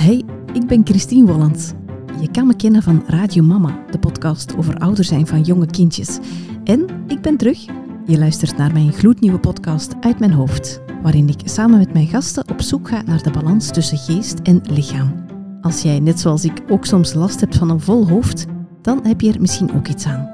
Hey, ik ben Christine Wollands. Je kan me kennen van Radio Mama, de podcast over ouder zijn van jonge kindjes. En ik ben terug. Je luistert naar mijn gloednieuwe podcast Uit mijn hoofd, waarin ik samen met mijn gasten op zoek ga naar de balans tussen geest en lichaam. Als jij, net zoals ik, ook soms last hebt van een vol hoofd, dan heb je er misschien ook iets aan.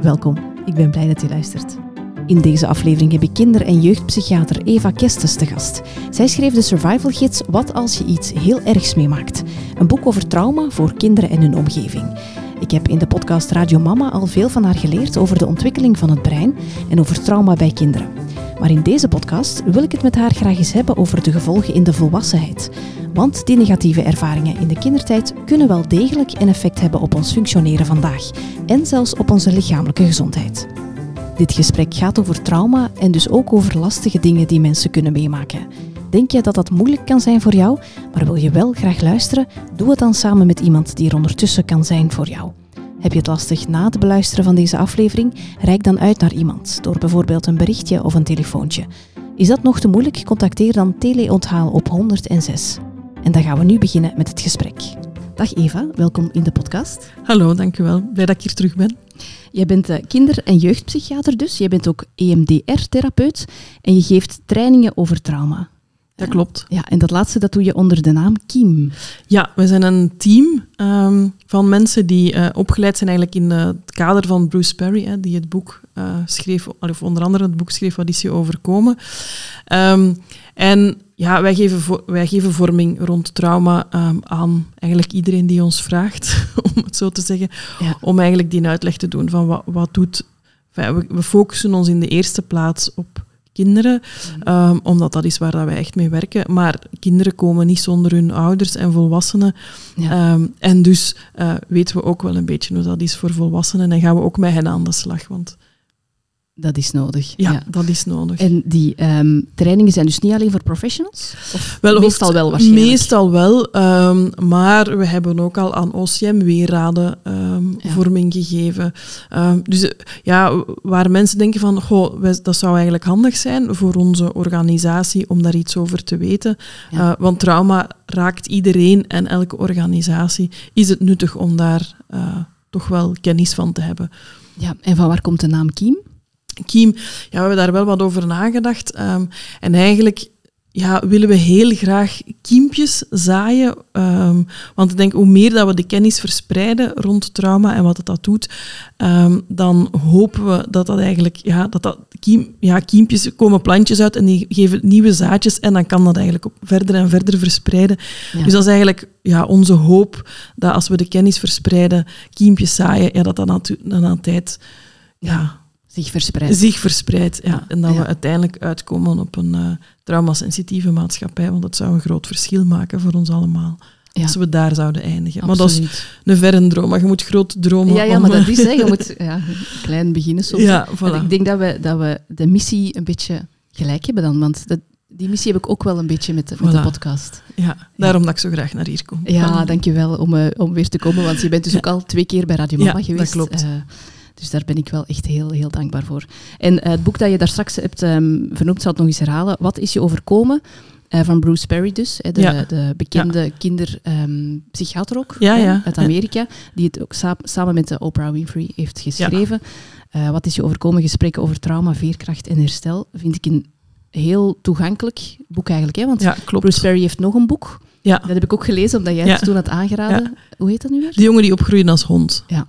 Welkom, ik ben blij dat je luistert. In deze aflevering heb ik kinder- en jeugdpsychiater Eva Kestes te gast. Zij schreef de survival gids Wat als je iets heel ergs meemaakt. Een boek over trauma voor kinderen en hun omgeving. Ik heb in de podcast Radio Mama al veel van haar geleerd over de ontwikkeling van het brein en over trauma bij kinderen. Maar in deze podcast wil ik het met haar graag eens hebben over de gevolgen in de volwassenheid. Want die negatieve ervaringen in de kindertijd kunnen wel degelijk een effect hebben op ons functioneren vandaag en zelfs op onze lichamelijke gezondheid. Dit gesprek gaat over trauma en dus ook over lastige dingen die mensen kunnen meemaken. Denk je dat dat moeilijk kan zijn voor jou, maar wil je wel graag luisteren? Doe het dan samen met iemand die er ondertussen kan zijn voor jou. Heb je het lastig na het beluisteren van deze aflevering? Reik dan uit naar iemand door bijvoorbeeld een berichtje of een telefoontje. Is dat nog te moeilijk? Contacteer dan Teleonthaal op 106. En dan gaan we nu beginnen met het gesprek. Dag Eva, welkom in de podcast. Hallo, dankjewel. Blij dat ik hier terug ben. Jij bent eh, kinder- en jeugdpsychiater dus. Jij bent ook EMDR-therapeut en je geeft trainingen over trauma. Dat klopt. Ja, en dat laatste dat doe je onder de naam Kiem. Ja, we zijn een team um, van mensen die uh, opgeleid zijn eigenlijk in uh, het kader van Bruce Perry, hè, die het boek uh, schreef, of onder andere het boek schreef Wat is je overkomen. Um, en ja, wij geven, wij geven vorming rond trauma um, aan eigenlijk iedereen die ons vraagt, om het zo te zeggen, ja. om eigenlijk die uitleg te doen van wat, wat doet... We focussen ons in de eerste plaats op kinderen, um, omdat dat is waar dat wij echt mee werken. Maar kinderen komen niet zonder hun ouders en volwassenen. Ja. Um, en dus uh, weten we ook wel een beetje hoe dat is voor volwassenen en gaan we ook met hen aan de slag. Want dat is nodig. Ja, ja, dat is nodig. En die um, trainingen zijn dus niet alleen voor professionals? Of wel, meestal wel waarschijnlijk? Meestal wel, um, maar we hebben ook al aan OCM weerraden um, ja. vorming gegeven. dus ja, waar mensen denken van, goh, dat zou eigenlijk handig zijn voor onze organisatie om daar iets over te weten. Ja. Uh, want trauma raakt iedereen en elke organisatie. Is het nuttig om daar uh, toch wel kennis van te hebben. Ja, en van waar komt de naam Kiem? Kiem, ja, we hebben daar wel wat over nagedacht. Um, en eigenlijk ja, willen we heel graag kiempjes zaaien. Um, want ik denk, hoe meer dat we de kennis verspreiden rond trauma en wat het dat doet, um, dan hopen we dat dat eigenlijk, ja, dat dat kiem, ja, kiempjes komen plantjes uit en die geven nieuwe zaadjes en dan kan dat eigenlijk op verder en verder verspreiden. Ja. Dus dat is eigenlijk ja, onze hoop, dat als we de kennis verspreiden, kiempjes zaaien, ja, dat dat dan aan tijd... ja zich verspreidt. Zich verspreidt, ja. En dat we uiteindelijk uitkomen op een uh, traumasensitieve maatschappij, want dat zou een groot verschil maken voor ons allemaal. Ja. Als we daar zouden eindigen. Absoluut. Maar dat is een verre droom, maar je moet groot dromen. Ja, ja maar dat is, hè. je moet ja, klein beginnen soms. Ja, voilà. Ik denk dat we, dat we de missie een beetje gelijk hebben dan, want dat, die missie heb ik ook wel een beetje met de, met de podcast. Ja, daarom dat ik zo graag naar hier kom. Ja, dankjewel om, uh, om weer te komen, want je bent dus ook al twee keer bij Radio Mama geweest. dat klopt. Uh, dus daar ben ik wel echt heel, heel dankbaar voor. En uh, het boek dat je daar straks hebt um, vernoemd, zal het nog eens herhalen. Wat is je overkomen? Uh, van Bruce Perry dus, de, ja. de bekende ja. kinderpsychiater um, ook ja, uit Amerika, die het ook sa samen met de Oprah Winfrey heeft geschreven. Uh, wat is je overkomen? Gesprekken over trauma, veerkracht en herstel. Vind ik een heel toegankelijk boek eigenlijk. Hè? Want Bruce Perry heeft nog een boek. Ja. Dat heb ik ook gelezen, omdat jij het toen had aangeraden. Hoe heet dat nu weer? De jongen die opgroeide als hond. Ja.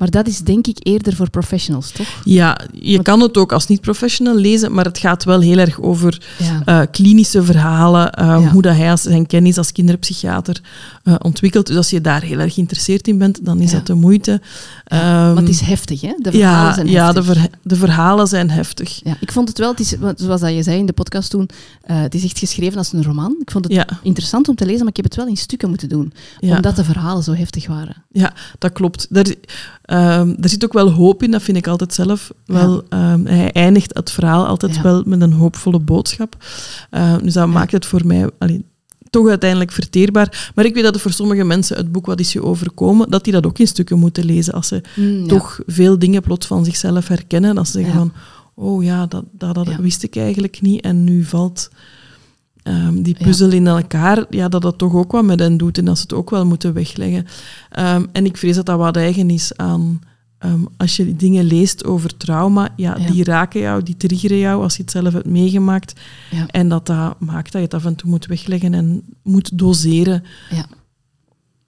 Maar dat is denk ik eerder voor professionals, toch? Ja, je Want... kan het ook als niet-professional lezen, maar het gaat wel heel erg over ja. uh, klinische verhalen, uh, ja. hoe dat hij als, zijn kennis als kinderpsychiater uh, ontwikkelt. Dus als je daar heel erg geïnteresseerd in bent, dan is ja. dat de moeite. Um, maar het is heftig, hè? De verhalen zijn heftig. Ja, de, ver de, verhalen zijn heftig. Ja, ik vond het wel, het is, zoals dat je zei in de podcast toen, het is echt geschreven als een roman. Ik vond het interessant om te lezen, maar ik heb het wel in stukken moeten doen, omdat de verhalen zo heftig waren. Ja, dat klopt. Daar, Um, er zit ook wel hoop in, dat vind ik altijd zelf wel. Ja. Um, hij eindigt het verhaal altijd ja. wel met een hoopvolle boodschap. Uh, dus dat ja. maakt het voor mij allee, toch uiteindelijk verteerbaar. Maar ik weet dat er voor sommige mensen het boek Wat is je overkomen, dat die dat ook in stukken moeten lezen. Als ze mm, toch veel dingen plots van zichzelf herkennen. Als ze zeggen van, oh ja, dat, dat, dat wist ik eigenlijk niet. En nu valt ehm, die puzzel in elkaar, ja, dat dat toch ook wat met hen doet en dat ze het ook wel moeten wegleggen. Ehm, en ik vrees dat dat wat eigen is aan... ehm, als je dingen leest over trauma, ja, Ja. die raken jou, die triggeren jou als je het zelf hebt meegemaakt. Ja. En dat dat maakt dat je het af en toe moet wegleggen en moet doseren Ja.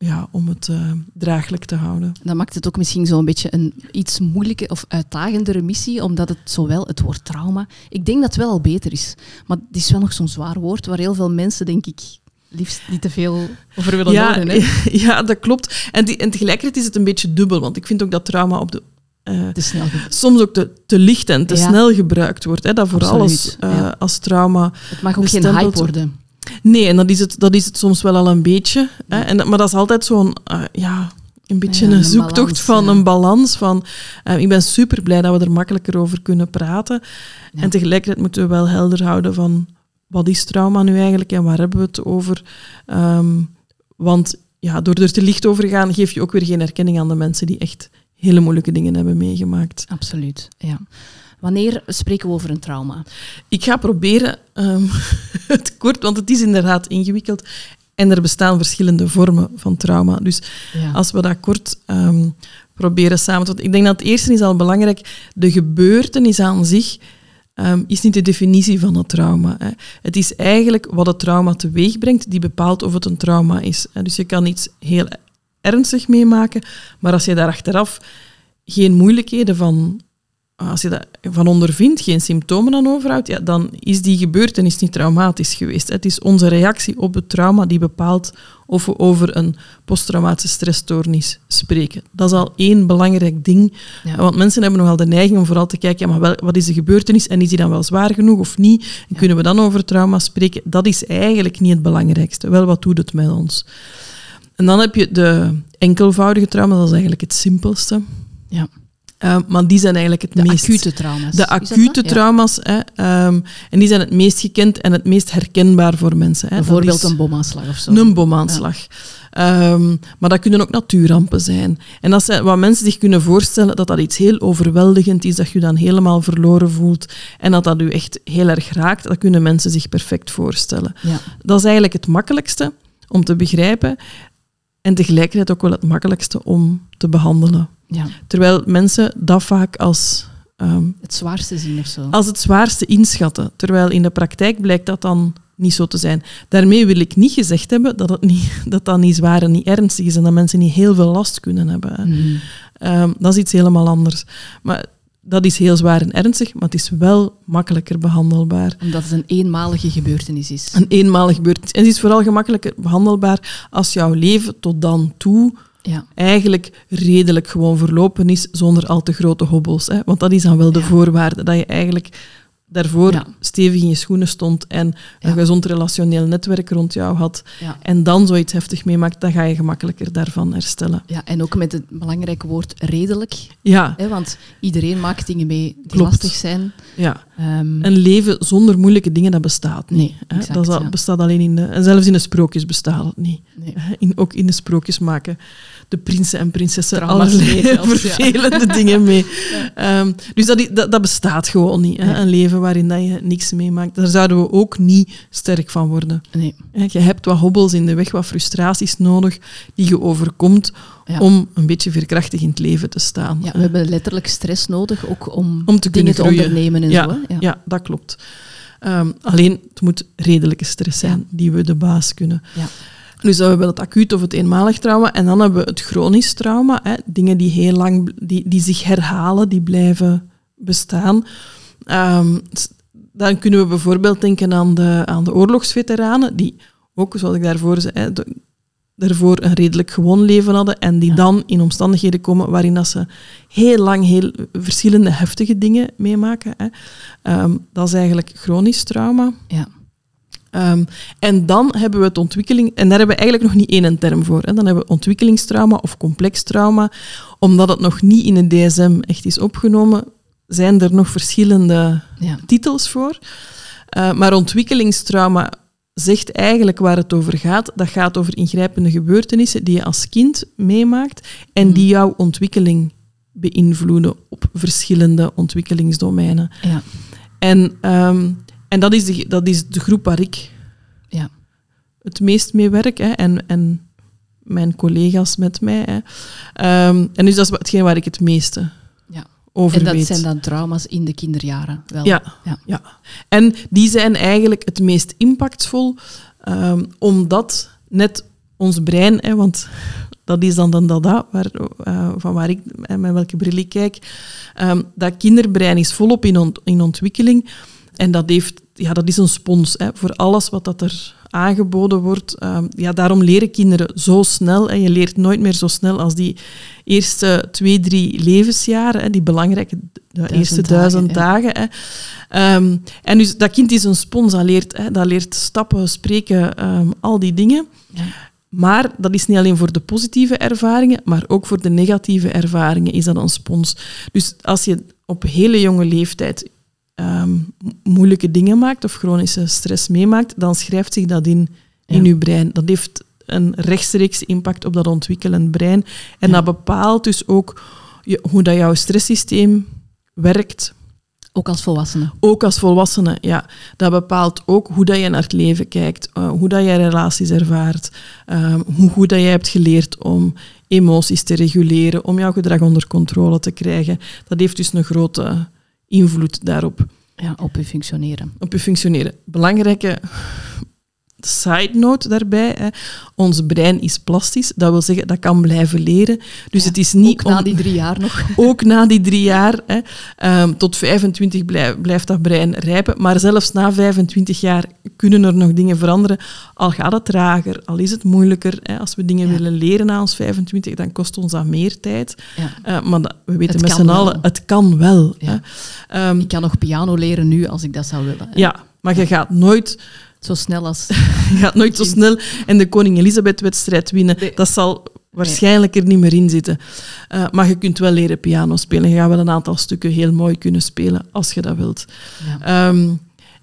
Ja, om het eh, draaglijk te houden. Dan maakt het ook misschien zo'n beetje een iets moeilijke of uitdagendere missie, omdat het zowel het woord trauma, ik denk dat het wel al beter is, maar het is wel nog zo'n zwaar woord waar heel veel mensen, denk ik, liefst niet te veel over willen Ja, horen. Hè? ja, dat klopt. En, die, en tegelijkertijd is het een beetje dubbel, want ik vind ook dat trauma op de, eh, Te snel. soms ook te, te licht en te Ja. snel gebruikt wordt. Hè, dat voor Absoluut, alles eh, ja. als trauma. Het mag ook geen hype worden. Nee, en dat is het, dat is het soms wel al een beetje. Hè, en, maar dat is altijd zo'n, eh, ja, een beetje Ja, een, een zoektocht balans, van ja. een balans. Van, eh, ik ben super blij dat we er makkelijker over kunnen praten. Ja. En tegelijkertijd moeten we wel helder houden van wat is trauma nu eigenlijk en waar hebben we het over. Ehm, want ja, door er te licht over te gaan, geef je ook weer geen erkenning aan de mensen die echt hele moeilijke dingen hebben meegemaakt. Absoluut, ja. Wanneer spreken we over een trauma? Ik ga proberen ehm, het kort, want het is inderdaad ingewikkeld. En er bestaan verschillende vormen van trauma. Dus Ja. als we dat kort ehm, proberen samen te. Ik denk dat het eerste is al belangrijk. De gebeurtenis aan zich ehm, is niet de definitie van het trauma. Hè. Het is eigenlijk wat het trauma teweeg brengt, die bepaalt of het een trauma is. Dus je kan iets heel ernstig meemaken, maar als je daar achteraf geen moeilijkheden van, als je dat van ondervindt, geen symptomen aan overhoudt, ja, dan is die gebeurtenis niet traumatisch geweest. Het is onze reactie op het trauma die bepaalt of we over een posttraumatische stressstoornis spreken. Dat is al één belangrijk ding. Ja. Want mensen hebben nogal de neiging om vooral te kijken, ja, maar wel, wat is de gebeurtenis en is die dan wel zwaar genoeg of niet? En kunnen we dan over trauma spreken? Dat is eigenlijk niet het belangrijkste. Wel, wat doet het met ons? En dan heb je de enkelvoudige trauma, dat is eigenlijk het simpelste. Ja. Uh, maar die zijn eigenlijk het De meest... acute trauma's. De acute? Ja. trauma's. Hè, um, en die zijn het meest gekend en het meest herkenbaar voor mensen. Hè. Bijvoorbeeld een bomaanslag of zo. Een bomaanslag. Ja. Um, maar dat kunnen ook natuurrampen zijn. En dat zijn wat mensen zich kunnen voorstellen, dat dat iets heel overweldigend is, dat je je dan helemaal verloren voelt en dat dat u echt heel erg raakt, dat kunnen mensen zich perfect voorstellen. Ja. Dat is eigenlijk het makkelijkste om te begrijpen en tegelijkertijd ook wel het makkelijkste om te behandelen. Ja. Terwijl mensen dat vaak als, um, het zwaarste zien of zo. als het zwaarste inschatten. Terwijl in de praktijk blijkt dat dan niet zo te zijn. Daarmee wil ik niet gezegd hebben dat het niet, dat, dat niet zwaar en niet ernstig is en dat mensen niet heel veel last kunnen hebben. Mm. Um, dat is iets helemaal anders. Maar dat is heel zwaar en ernstig, maar het is wel makkelijker behandelbaar. Omdat het een eenmalige gebeurtenis is. Een eenmalige gebeurtenis. En het is vooral gemakkelijker behandelbaar als jouw leven tot dan toe ja. eigenlijk redelijk gewoon verlopen is zonder al te grote hobbels. Hè? Want dat is dan wel de Ja. voorwaarde, dat je eigenlijk daarvoor Ja. stevig in je schoenen stond en een Ja. gezond relationeel netwerk rond jou had Ja. en dan zoiets heftig meemaakt, dan ga je gemakkelijker daarvan herstellen. ja, en ook met het belangrijke woord redelijk. Ja, Hè, want iedereen maakt dingen mee die Klopt. lastig zijn. ja. Ehm, een leven zonder moeilijke dingen, dat bestaat niet. Nee, hè. exact, dat bestaat alleen in de... En zelfs in de sprookjes bestaat het niet. nee. In, ook in de sprookjes maken de prinsen en prinsessen Trauma's allerlei ja. vervelende dingen mee. Ehm, dus dat, dat, dat bestaat gewoon niet. Hè? Nee. Een leven waarin dat je niks meemaakt. Daar zouden we ook niet sterk van worden. nee. Je hebt wat hobbels in de weg, wat frustraties nodig die je overkomt Ja. om een beetje veerkrachtig in het leven te staan. We hebben letterlijk stress nodig, ook om, Om te dingen te ondernemen en ja, zo. Hè? Ja. ja, dat klopt. Ehm, alleen, het moet redelijke stress zijn die we de baas kunnen. Ja. Dus we hebben het acuut of het eenmalig trauma. En dan hebben we het chronisch trauma. Hè, dingen die heel lang die, die zich herhalen, die blijven bestaan. Ehm, dan kunnen we bijvoorbeeld denken aan de, aan de oorlogsveteranen, die ook, zoals ik daarvoor zei, hè, de- daarvoor een redelijk gewoon leven hadden en die Ja. dan in omstandigheden komen waarin dat ze heel lang heel verschillende heftige dingen meemaken. Hè. Ehm, dat is eigenlijk chronisch trauma. Ja. Um, en dan hebben we het ontwikkeling, en daar hebben we eigenlijk nog niet één term voor. Hè. Dan hebben we ontwikkelingstrauma of complex trauma. Omdat het nog niet in het DSM echt is opgenomen, zijn er nog verschillende Ja. titels voor. Uh, maar ontwikkelingstrauma zegt eigenlijk waar het over gaat. Dat gaat over ingrijpende gebeurtenissen die je als kind meemaakt en Mm. die jouw ontwikkeling beïnvloeden op verschillende ontwikkelingsdomeinen. Ja. En, um, en dat, is de, dat is de groep waar ik Ja. het meest mee werk. Hè, en, en mijn collega's met mij. Hè. Ehm, en dus dat is hetgeen waar ik het meeste Ja. over En dat weet. zijn dan trauma's in de kinderjaren. Wel. Ja. Ja. Ja. En die zijn eigenlijk het meest impactvol, ehm, omdat net ons brein, hè, want dat is dan de dada waar, eh, van waar ik en met welke bril ik kijk, ehm, dat kinderbrein is volop in, ont- in ontwikkeling. En dat, heeft, ja, dat is een spons hè, voor alles wat dat er aangeboden wordt. Ehm, ja, daarom leren kinderen zo snel. En je leert nooit meer zo snel als die eerste twee, drie levensjaren, hè, die belangrijke de eerste duizend dagen. Hè. Ehm, en dus dat kind is een spons, dat leert, hè, dat leert stappen, spreken, ehm, al die dingen. Ja. Maar dat is niet alleen voor de positieve ervaringen, maar ook voor de negatieve ervaringen is dat een spons. Dus als je op hele jonge leeftijd ehm, mo- moeilijke dingen maakt of chronische stress meemaakt, dan schrijft zich dat in, in Ja. je brein. Dat heeft een rechtstreeks impact op dat ontwikkelend brein. En Ja. dat bepaalt dus ook je- hoe dat jouw stresssysteem werkt, Ook als volwassene. ook als volwassene, ja. Dat bepaalt ook hoe dat je naar het leven kijkt, eh, hoe dat je relaties ervaart, ehm, hoe goed dat jij hebt geleerd om emoties te reguleren, om jouw gedrag onder controle te krijgen. Dat heeft dus een grote invloed daarop, Ja, op je functioneren. op je functioneren. Belangrijke side note daarbij, hè. ons brein is plastisch, dat wil zeggen, dat kan blijven leren. Dus Ja, het is niet Ook na die drie jaar nog. ook na die drie jaar, hè, ehm, tot 25 blij- blijft dat brein rijpen. Maar zelfs na 25 jaar kunnen er nog dingen veranderen. Al gaat het trager, al is het moeilijker. Hè. Als we dingen Ja. willen leren na ons 25, dan kost ons dat meer tijd. Ja. Eh, maar dat- we weten Het met z'n allen, het kan wel. Hè. Ehm, Ik kan nog piano leren nu als ik dat zou willen. hè. ja, maar je gaat nooit, Zo snel als... je gaat nooit zo snel en de Koning Elisabeth-wedstrijd winnen. Nee. Dat zal waarschijnlijk er niet meer in zitten. Eh, maar je kunt wel leren piano spelen. Je gaat wel een aantal stukken heel mooi kunnen spelen als je dat wilt. Ja. Ehm,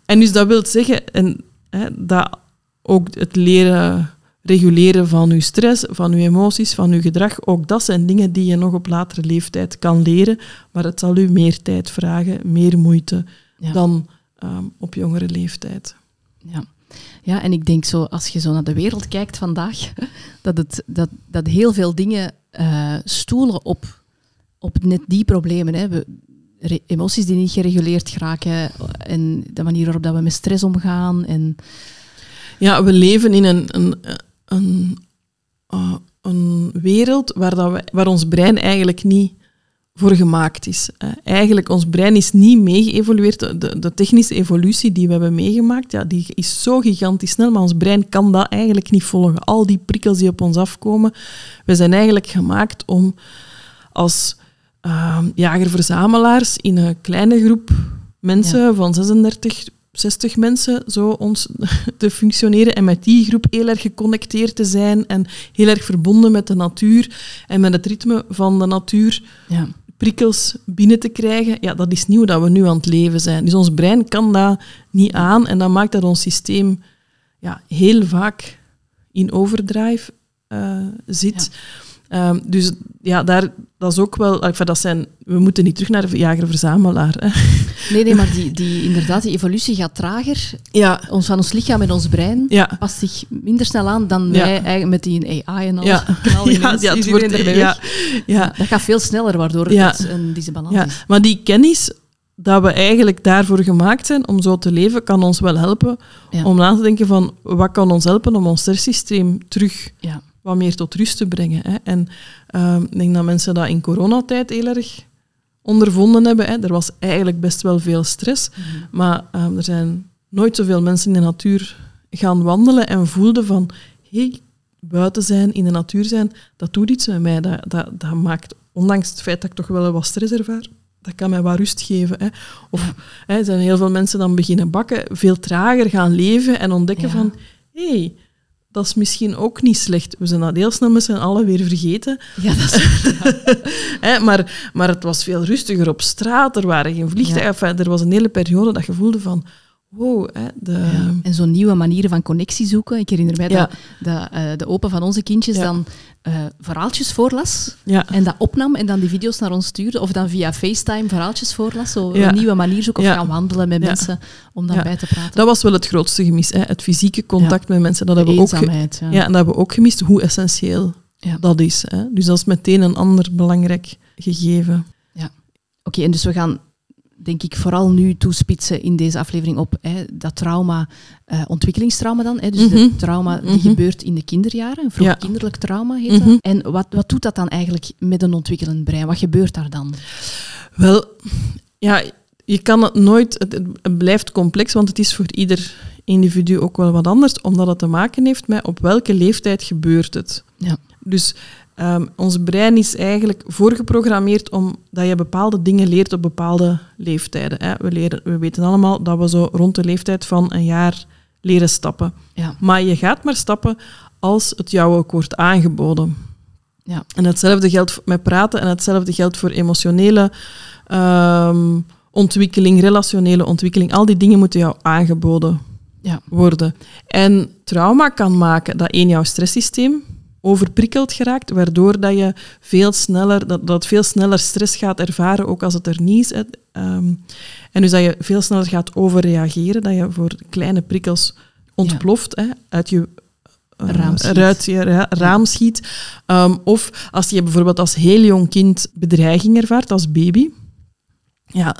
en dus dat wil zeggen en, hè, dat ook het leren reguleren van je stress, van je emoties, van je gedrag, ook dat zijn dingen die je nog op latere leeftijd kan leren, maar het zal u meer tijd vragen, meer moeite Ja. dan ehm, op jongere leeftijd. Ja. ja, en ik denk zo, als je zo naar de wereld kijkt vandaag, dat, het, dat, dat heel veel dingen eh, stoelen op, op net die problemen. Hè. We, emoties die niet gereguleerd geraken en de manier waarop dat we met stress omgaan. En, Ja, we leven in een, een, een, eh, een wereld waar, dat we, waar ons brein eigenlijk niet voor gemaakt is. Eh, eigenlijk, ons brein is niet meegeëvolueerd. De, de, de technische evolutie die we hebben meegemaakt, ja, die is zo gigantisch snel, maar ons brein kan dat eigenlijk niet volgen. Al die prikkels die op ons afkomen, we zijn eigenlijk gemaakt om als uh, jager-verzamelaars in een kleine groep mensen van 36, 60 mensen zo ons te functioneren en met die groep heel erg geconnecteerd te zijn en heel erg verbonden met de natuur en met het ritme van de natuur ja. Prikkels binnen te krijgen. Ja, dat is hoe dat we nu aan het leven zijn. Dus ons brein kan dat niet aan en dat maakt dat ons systeem ja, heel vaak in overdrive uh, zit. Um, dus ja, daar, dat is ook wel... Enfin, dat zijn, we moeten niet terug naar de jager-verzamelaar. Nee, nee, maar die, die, inderdaad, die evolutie gaat trager. Ja. Ons, van ons lichaam en ons brein ja. past zich minder snel aan dan Ja. wij eigenlijk met die AI en al. Ja. Knal Ja, ja, het wordt- ja, ja. Dat gaat veel sneller, waardoor Ja. het een disbalans Ja, is. maar die kennis dat we eigenlijk daarvoor gemaakt zijn om zo te leven, kan ons wel helpen om na te denken van wat kan ons helpen om ons stresssysteem terug Ja. Wat meer tot rust te brengen. Hè. En ehm, ik denk dat mensen dat in coronatijd heel erg ondervonden hebben. Hè. Er was eigenlijk best wel veel stress, maar ehm, er zijn nooit zoveel mensen in de natuur gaan wandelen en voelden van hey, buiten zijn, in de natuur zijn, dat doet iets met mij. Dat, dat, dat maakt, ondanks het feit dat ik toch wel wat stress ervaar, dat kan mij wat rust geven. Hè. Of hè, er zijn heel veel mensen dan beginnen bakken, veel trager gaan leven en ontdekken Ja. van hé, hey, dat is misschien ook niet slecht. We zijn dat heel snel met z'n allen weer vergeten. Ja, dat is... Hè, maar, maar het was veel rustiger op straat, er waren geen vliegtuigen. Ja. Enfin, er was een hele periode dat je voelde van wow, hè, de, Ja. En zo'n nieuwe manieren van connectie zoeken. Ik herinner mij dat, dat eh, de open van onze kindjes dan eh, verhaaltjes voorlas. ja. En dat opnam en dan die video's naar ons stuurde. Of dan via FaceTime verhaaltjes voorlas. Zo Ja. een nieuwe manier zoeken. Of Ja. gaan wandelen met Ja. mensen om dan Ja. bij te praten. Dat was wel het grootste gemis, hè, het fysieke contact met mensen. Dat hebben we ook. Ja. Ja, en dat hebben we ook gemist, hoe essentieel Ja. dat is. Hè. Dus dat is meteen een ander belangrijk gegeven. Oké, en dus we gaan denk ik vooral nu toespitsen in deze aflevering op hè, dat trauma, eh, ontwikkelingstrauma dan. Hè, dus Mhm. de trauma die Mhm. gebeurt in de kinderjaren, een vroeg Ja. kinderlijk trauma heet Mhm. dat. En wat, wat doet dat dan eigenlijk met een ontwikkelend brein? Wat gebeurt daar dan? Wel, ja, je kan het nooit... Het, het- het blijft complex, want het is voor ieder individu ook wel wat anders, omdat het te maken heeft met op welke leeftijd gebeurt het. Ja. Dus ehm, ons brein is eigenlijk voorgeprogrammeerd om dat je bepaalde dingen leert op bepaalde leeftijden. Hè. We, leren, we weten allemaal dat we zo rond de leeftijd van een jaar leren stappen. Ja. Maar je gaat maar stappen als het jou ook wordt aangeboden. Ja. En hetzelfde geldt met praten en hetzelfde geldt voor emotionele ehm, ontwikkeling, relationele ontwikkeling. Al die dingen moeten jou aangeboden Ja. worden. En trauma kan maken dat één jouw stresssysteem overprikkeld geraakt, waardoor dat je veel sneller, dat, dat veel sneller stress gaat ervaren, ook als het er niet is. hè. Ehm, en dus dat je veel sneller gaat overreageren, dat je voor kleine prikkels ontploft, hè, uit je eh, Raam schiet. eruit je ra- raam schiet. Ehm, of als je bijvoorbeeld als heel jong kind bedreiging ervaart, als baby. Ja,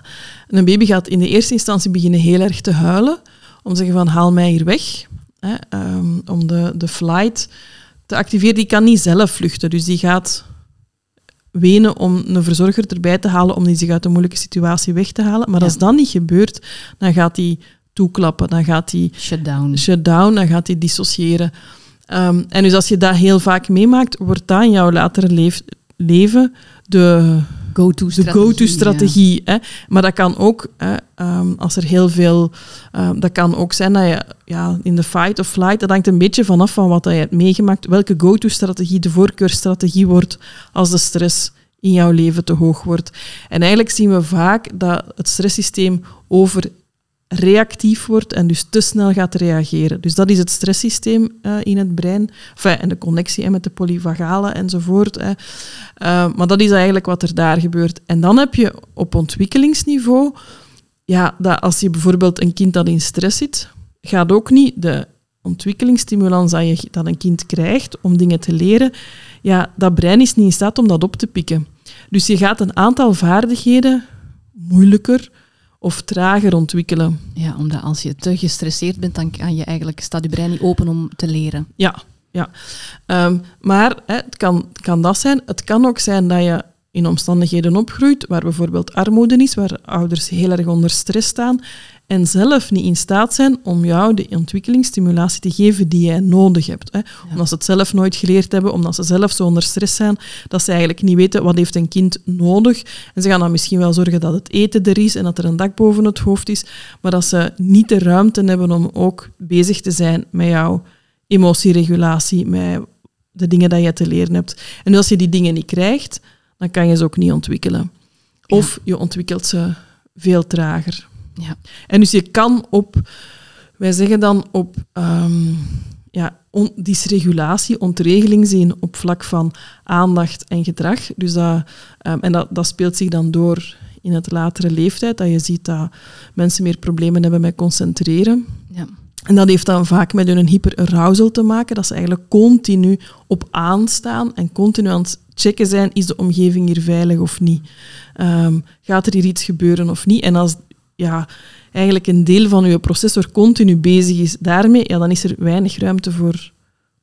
en een baby gaat in de eerste instantie beginnen heel erg te huilen, om te zeggen van haal mij hier weg. Hè, ehm, om de, de flight te activeren. Die kan niet zelf vluchten, dus die gaat wenen om een verzorger erbij te halen om die zich uit een moeilijke situatie weg te halen. Maar Ja. als dat niet gebeurt, dan gaat die toeklappen, dan gaat die Shutdown. shutdown, dan gaat hij dissociëren. Ehm, en dus als je dat heel vaak meemaakt, wordt dat in jouw latere leef- leven de, de Go-to-strategie. go-to-strategie. hè. Maar dat kan ook, hè, ehm, als er heel veel... ehm, dat kan ook zijn dat je ja, in de fight of flight, dat hangt een beetje vanaf van wat dat je hebt meegemaakt, welke go-to-strategie de voorkeurstrategie wordt als de stress in jouw leven te hoog wordt. En eigenlijk zien we vaak dat het stresssysteem overreactief wordt en dus te snel gaat reageren. Dus dat is het stresssysteem eh, in het brein. En de connectie met de polyvagale enzovoort. Hè. Uh, maar dat is eigenlijk wat er daar gebeurt. En dan heb je op ontwikkelingsniveau, ja, dat als je bijvoorbeeld een kind dat in stress zit, gaat ook niet de ontwikkelingsstimulans dat, je, dat een kind krijgt om dingen te leren, ja, dat brein is niet in staat om dat op te pikken. Dus je gaat een aantal vaardigheden moeilijker of trager ontwikkelen. Ja, omdat als je te gestresseerd bent, dan kan je eigenlijk, staat je brein niet open om te leren. Ja, ja. Um, maar hè, het kan, kan dat zijn. Het kan ook zijn dat je in omstandigheden opgroeit waar bijvoorbeeld armoede is, waar ouders heel erg onder stress staan en zelf niet in staat zijn om jou de ontwikkelingsstimulatie te geven die jij nodig hebt. Hè. Omdat ze het zelf nooit geleerd hebben, omdat ze zelf zo onder stress zijn, dat ze eigenlijk niet weten wat heeft een kind nodig. En ze gaan dan misschien wel zorgen dat het eten er is en dat er een dak boven het hoofd is, maar dat ze niet de ruimte hebben om ook bezig te zijn met jouw emotieregulatie, met de dingen die je te leren hebt. En als je die dingen niet krijgt, dan kan je ze ook niet ontwikkelen. Of je ontwikkelt ze veel trager. Ja. En dus je kan op, wij zeggen dan op um, ja, on, dysregulatie, ontregeling zien op vlak van aandacht en gedrag. Dus dat, um, en dat, dat speelt zich dan door in het latere leeftijd, dat je ziet dat mensen meer problemen hebben met concentreren. Ja. En dat heeft dan vaak met hun hyperarousal te maken, dat ze eigenlijk continu op aanstaan en continu aan het checken zijn, is de omgeving hier veilig of niet? Um, gaat er hier iets gebeuren of niet? En als ja, eigenlijk een deel van je processor continu bezig is daarmee, ja, dan is er weinig ruimte voor,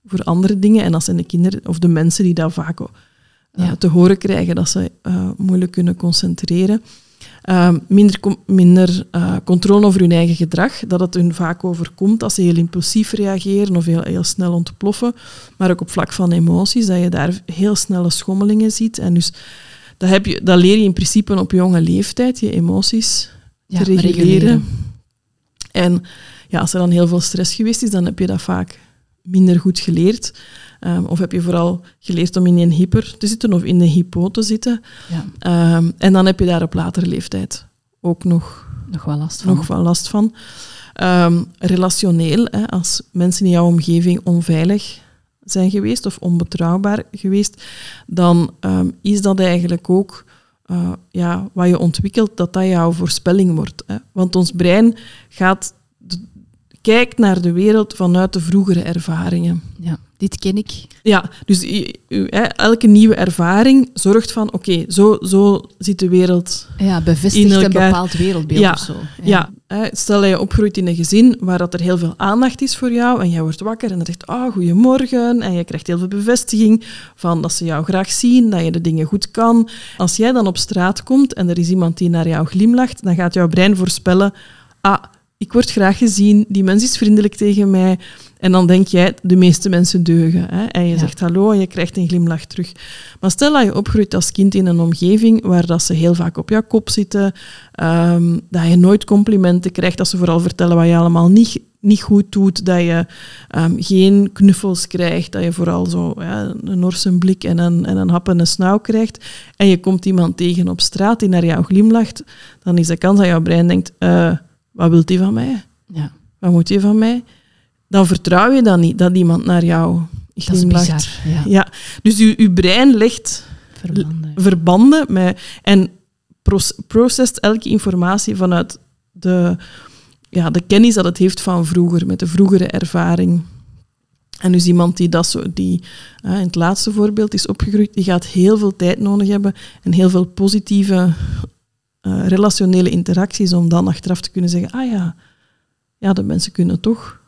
voor andere dingen. En dat zijn de kinderen of de mensen die dat vaak uh, ja. te horen krijgen, dat ze uh, moeilijk kunnen concentreren. Uh, minder minder controle over hun eigen gedrag, dat het hun vaak overkomt als ze heel impulsief reageren of heel, heel snel ontploffen. Maar ook op vlak van emoties, dat je daar heel snelle schommelingen ziet. En dus dat, heb je, dat leer je in principe op jonge leeftijd, je emoties te reguleren. reguleren. En ja, als er dan heel veel stress geweest is, dan heb je dat vaak minder goed geleerd. Um, of heb je vooral geleerd om in een hyper te zitten of in de hypo te zitten. Ja. Um, en dan heb je daar op latere leeftijd ook nog, nog wel last van. Nog wel last van. Ehm, relationeel, hè, als mensen in jouw omgeving onveilig zijn geweest of onbetrouwbaar geweest, dan ehm, is dat eigenlijk ook uh, ja, wat je ontwikkelt, dat dat jouw voorspelling wordt. Hè. Want ons brein gaat kijkt naar de wereld vanuit de vroegere ervaringen. Ja, dit ken ik. Ja, dus elke nieuwe ervaring zorgt van, oké, zo, zo zit de wereld Ja, bevestigt een bepaald wereldbeeld ja, of zo. Ja, ja stel dat je opgroeit in een gezin waar dat er heel veel aandacht is voor jou en jij wordt wakker en dan zegt, ah, oh, goedemorgen, en je krijgt heel veel bevestiging van dat ze jou graag zien, dat je de dingen goed kan. Als jij dan op straat komt en er is iemand die naar jou glimlacht, dan gaat jouw brein voorspellen, ah, ik word graag gezien, die mens is vriendelijk tegen mij. En dan denk jij, de meeste mensen deugen. Hè? En je zegt hallo en je krijgt een glimlach terug. Maar stel dat je opgroeit als kind in een omgeving waar dat ze heel vaak op jouw kop zitten, um, dat je nooit complimenten krijgt, dat ze vooral vertellen wat je allemaal niet, niet goed doet, dat je um, geen knuffels krijgt, dat je vooral zo ja, een norse blik en een, en een hap en een snauw krijgt, en je komt iemand tegen op straat die naar jou glimlacht, dan is de kans dat jouw brein denkt... Uh, wat wilt hij van mij? Ja. Wat moet hij van mij? Dan vertrouw je dan niet dat iemand naar jou glimlacht. Dat is bizar, ja. ja. Dus je, je brein legt verbanden, verbanden met, en processt elke informatie vanuit de, ja, de kennis dat het heeft van vroeger, met de vroegere ervaring. En dus iemand die, dat zo, die in het laatste voorbeeld is opgegroeid, die gaat heel veel tijd nodig hebben en heel veel positieve uh, relationele interacties om dan achteraf te kunnen zeggen, ah ja, ja de mensen kunnen toch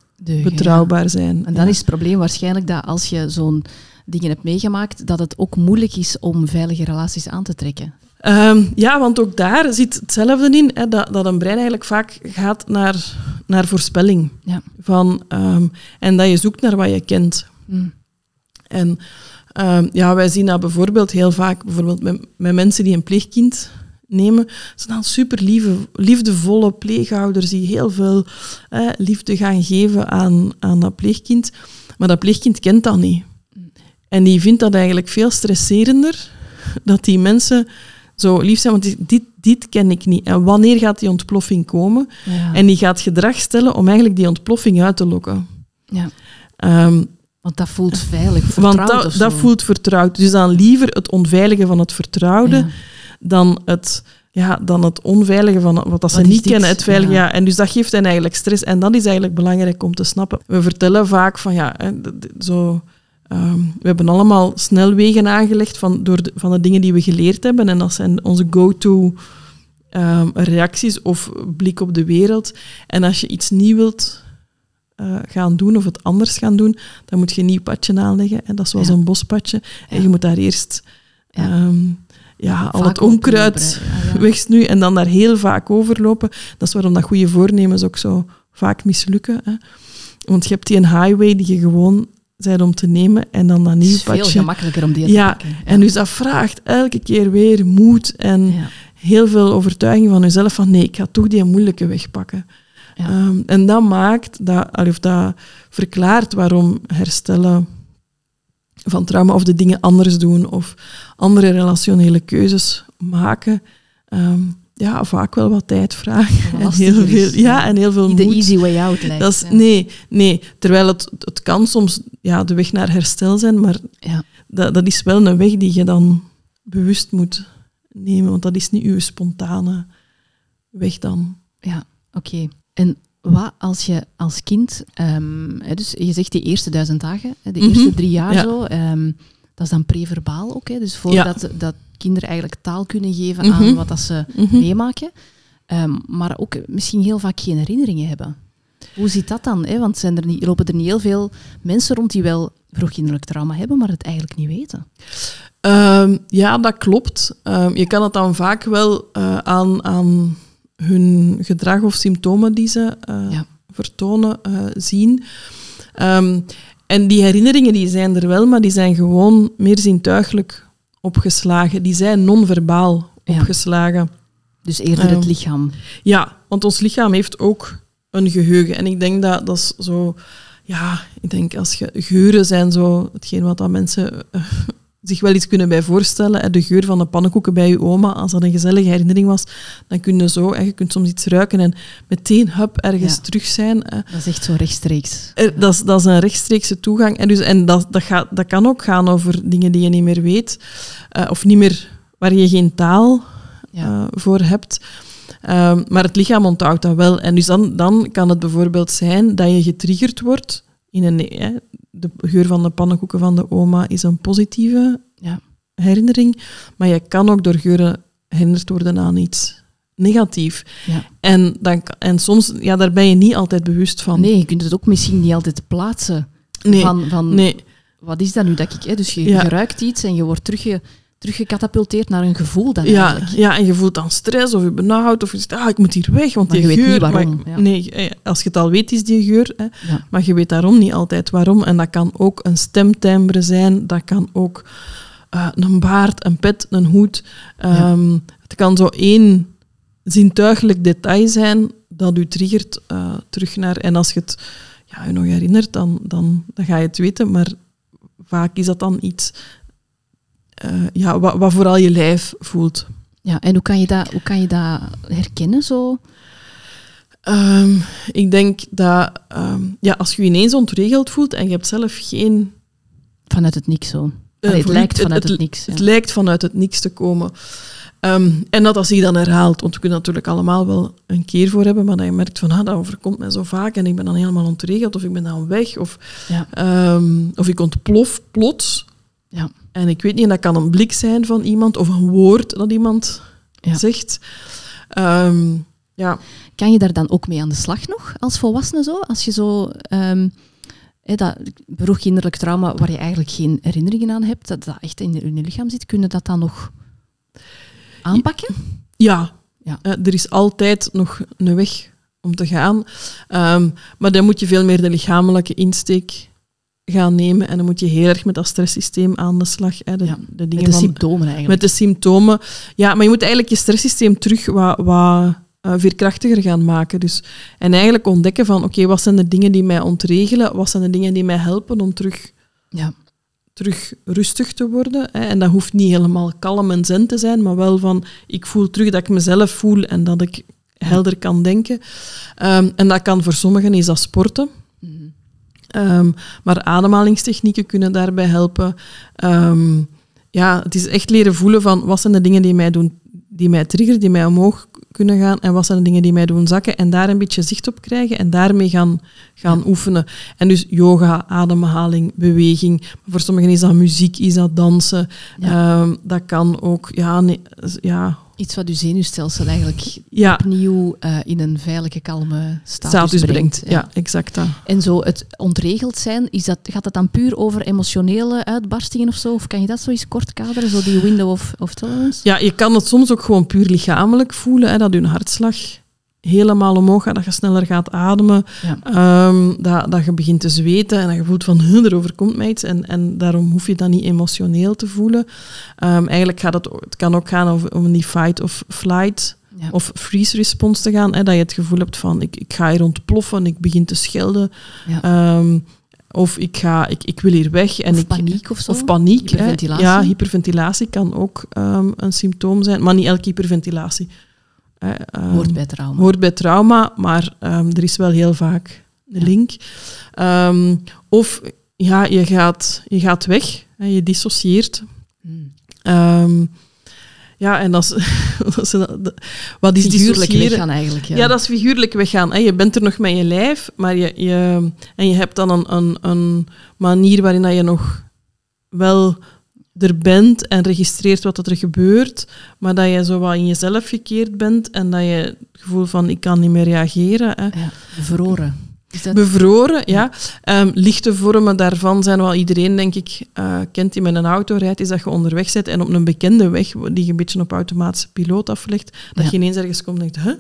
betrouwbaar zijn. En dan is het probleem waarschijnlijk dat als je zo'n dingen hebt meegemaakt, dat het ook moeilijk is om veilige relaties aan te trekken. Ehm, ja, want ook daar zit hetzelfde in, hè, dat, dat een brein eigenlijk vaak gaat naar, naar voorspelling. Ja. Van, um, en dat je zoekt naar wat je kent. Mm. En um, ja, wij zien dat bijvoorbeeld heel vaak bijvoorbeeld met, met mensen die een pleegkind nemen. Het zijn dan super lieve, liefdevolle pleegouders die heel veel liefde gaan geven aan, aan dat pleegkind. Maar dat pleegkind kent dat niet. En die vindt dat eigenlijk veel stresserender dat die mensen zo lief zijn, want dit, dit ken ik niet. En wanneer gaat die ontploffing komen? En die gaat gedrag stellen om eigenlijk die ontploffing uit te lokken. Ja. Um, want dat voelt veilig, vertrouwd Want dat, dat voelt vertrouwd. Dus dan liever het onveilige van het vertrouwde dan het, ja, dan het onveilige van wat dat ze niet kennen. Het veilige, ja. En dus dat geeft hen eigenlijk stress. En dat is eigenlijk belangrijk om te snappen. We vertellen vaak van ja, zo. Um, we hebben allemaal snelwegen aangelegd van, door de, van de dingen die we geleerd hebben. En dat zijn onze go-to um, reacties of blik op de wereld. En als je iets nieuw wilt uh, gaan doen of het anders gaan doen, dan moet je een nieuw padje aanleggen. En dat is zoals een bospadje. En je moet daar eerst um, ja, al het onkruid wegsnu en dan daar heel vaak overlopen. Dat is waarom dat goede voornemens ook zo vaak mislukken. Hè. Want je hebt die een highway die je gewoon bent om te nemen en dan dat nieuw padje. Het is veel gemakkelijker om die te ja, pakken. Ja, en dus dat vraagt elke keer weer moed en heel veel overtuiging van jezelf van nee, ik ga toch die moeilijke weg pakken. Um, en dat maakt, dat, of dat verklaart waarom herstellen van trauma of de dingen anders doen of andere relationele keuzes maken, um, ja, vaak wel wat tijd vragen. En heel veel, ja, en heel veel moed. De easy way out lijkt. Dat is, nee, nee, terwijl het, het kan soms ja, de weg naar herstel zijn, maar ja. dat, dat is wel een weg die je dan bewust moet nemen, want dat is niet uw spontane weg dan. Ja, oké. En wat als je als kind, um, dus je zegt die eerste duizend dagen, de eerste mhm. drie jaar zo, um, dat is dan preverbaal ook. Hè, dus voordat ja. dat kinderen eigenlijk taal kunnen geven aan mhm. wat dat ze mhm. meemaken, um, maar ook misschien heel vaak geen herinneringen hebben. Hoe zit dat dan? Hè? Want zijn er niet, lopen er niet heel veel mensen rond die wel vroegkinderlijk trauma hebben, maar het eigenlijk niet weten? ja, dat klopt. je kan het dan vaak wel uh, aan, aan hun gedrag of symptomen die ze uh, vertonen uh, zien. Um, en die herinneringen die zijn er wel, maar die zijn gewoon meer zintuigelijk opgeslagen. Die zijn non-verbaal opgeslagen. Dus eerder het ehm, lichaam. Ja, want ons lichaam heeft ook een geheugen. En ik denk dat dat is zo... Ja, ik denk als je geuren zijn zo hetgeen wat dat mensen zich wel iets kunnen bij voorstellen. De geur van de pannenkoeken bij je oma, als dat een gezellige herinnering was, dan kun je zo, je kunt soms iets ruiken en meteen hup, ergens Ja. terug zijn. Dat is echt zo rechtstreeks. Er- dat, is, dat is een rechtstreekse toegang. En, dus, en dat, dat, gaat, dat kan ook gaan over dingen die je niet meer weet, eh, of niet meer, waar je geen taal Ja. eh, voor hebt. Ehm, maar het lichaam onthoudt dat wel. En dus dan, dan kan het bijvoorbeeld zijn dat je getriggerd wordt in een... hè, de geur van de pannenkoeken van de oma is een positieve Ja. herinnering, maar je kan ook door geuren herinnerd worden aan iets negatief. Ja. En, dan, en soms, ja, daar ben je niet altijd bewust van. Nee, je kunt het ook misschien niet altijd plaatsen. nee. Van, van nee. wat is dat nu dat ik... Hè? Dus je, Ja. je ruikt iets en je wordt terugge, teruggecatapulteerd naar een gevoel dan Ja, eigenlijk. ja, en je voelt dan stress of je benauwd of je zegt, ah, ik moet hier weg, want Maar die je weet geur... niet waarom, maar- ja. Nee, eh, als je het al weet, is die geur. Hè, Ja. Maar je weet daarom niet altijd waarom. En dat kan ook een stemtimbre zijn, dat kan ook eh, een baard, een pet, een hoed. Ehm, Het kan zo één zintuigelijk detail zijn dat u triggert eh, terug naar... En als je het ja, je nog herinnert, dan, dan, dan ga je het weten. Maar vaak is dat dan iets eh, ja, wat, wat vooral je lijf voelt. Ja, en hoe kan je dat, hoe kan je dat herkennen zo? Ehm, ik denk dat ehm, ja, als je je ineens ontregeld voelt en je hebt zelf geen... Vanuit het niks zo. eh, Allee, het lijkt vanuit het, niks. Het lijkt vanuit het niks te komen. Ehm, en dat als je dan herhaalt, want we kunnen natuurlijk allemaal wel een keer voor hebben, maar dat je merkt van, ah, dat overkomt mij zo vaak en ik ben dan helemaal ontregeld of ik ben dan weg of, Ja. of ik ontplof plots. Ja. En ik weet niet, dat kan een blik zijn van iemand of een woord dat iemand Ja. zegt. Ehm, ja, Kan je daar dan ook mee aan de slag nog als volwassene zo? Als je zo ehm hè, dat vroegkinderlijk trauma waar je eigenlijk geen herinneringen aan hebt, dat dat echt in je, lichaam zit, kun je dat dan nog aanpakken? Ja, Ja. Eh, er is altijd nog een weg om te gaan. Ehm, maar dan moet je veel meer de lichamelijke insteek gaan nemen. En dan moet je heel erg met dat stresssysteem aan de slag. Hè, de, Ja, de Met dingen de van, symptomen eigenlijk. met de symptomen. Ja, maar je moet eigenlijk je stresssysteem terug wat, wat eh, veerkrachtiger gaan maken. Dus, en eigenlijk ontdekken van, oké, wat zijn de dingen die mij ontregelen? Wat zijn de dingen die mij helpen om terug Ja. terug rustig te worden. Hè. En dat hoeft niet helemaal kalm en zen te zijn, maar wel van ik voel terug dat ik mezelf voel en dat ik helder kan denken. Ehm, en dat kan voor sommigen is dat sporten. Ehm, maar ademhalingstechnieken kunnen daarbij helpen. Ehm, ja, het is echt leren voelen van wat zijn de dingen die mij doen, die mij triggeren, die mij omhoog kunnen gaan en wat zijn de dingen die mij doen zakken en daar een beetje zicht op krijgen en daarmee gaan, gaan oefenen. En dus yoga, ademhaling, beweging. Maar voor sommigen is dat muziek, is dat dansen. Ja. Ehm, dat kan ook, ja, nee, ja, Iets wat je zenuwstelsel eigenlijk ja opnieuw eh, in een veilige, kalme status, status brengt. brengt. Ja, exact dat. En zo het ontregeld zijn, is dat, gaat dat dan puur over emotionele uitbarstingen of zo? Of kan je dat zo eens kort kaderen, zo die window of, of tolerance? Ja, je kan het soms ook gewoon puur lichamelijk voelen, hè, dat je hartslag helemaal omhoog gaat, dat je sneller gaat ademen, Ja. ehm, dat, dat je begint te zweten en dat je voelt van "Huh, er overkomt mij iets en, en daarom hoef je dat niet emotioneel te voelen. Ehm, eigenlijk gaat het, het kan ook gaan over, om die fight of flight Ja. of freeze response te gaan, hè, dat je het gevoel hebt van ik, ik ga hier ontploffen, ik begin te schelden, Ja. ehm, of ik, ga, ik, ik wil hier weg. En Of ik, paniek of zo? Of paniek. hè. Hyperventilatie. Ja, hyperventilatie kan ook een symptoom zijn, maar niet elke hyperventilatie. Hè, ehm, Hoort bij trauma. hoort bij trauma, maar ehm, er is wel heel vaak de Ja. link. Ehm, of ja, je gaat, je gaat weg, hè, je dissocieert. Hmm. Ja, en dat is, dat is een- wat is Figuurlijk weggaan eigenlijk. Ja. Ja. dat is figuurlijk weggaan. Hè. Je bent er nog met je lijf, maar je, je, en je hebt dan een, een, een manier waarin dat je nog wel er bent en registreert wat er gebeurt, maar dat je zo wat in jezelf gekeerd bent en dat je het gevoel van ik kan niet meer reageren. Hè. Ja, bevroren. Dat... Bevroren, ja. Ehm, lichte vormen daarvan zijn wel iedereen, denk ik, eh, kent die met een auto rijdt, is dat je onderweg zit en op een bekende weg, die je een beetje op automatische piloot aflegt, dat Ja. je ineens ergens komt en denkt, huh?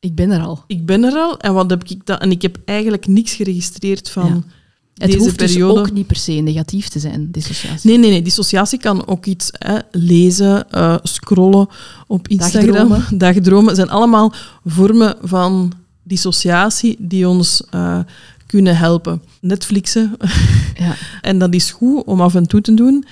Ik ben er al. ik ben er al en wat heb ik dat? En ik heb eigenlijk niks geregistreerd van Ja. Het deze hoeft periode. dus ook niet per se negatief te zijn, dissociatie. Nee, nee, nee. Dissociatie kan ook iets hè, lezen, eh, scrollen op Instagram. Dagdromen. Dagdromen zijn allemaal vormen van dissociatie die ons eh, kunnen helpen. Netflixen, Ja. en dat is goed om af en toe te doen.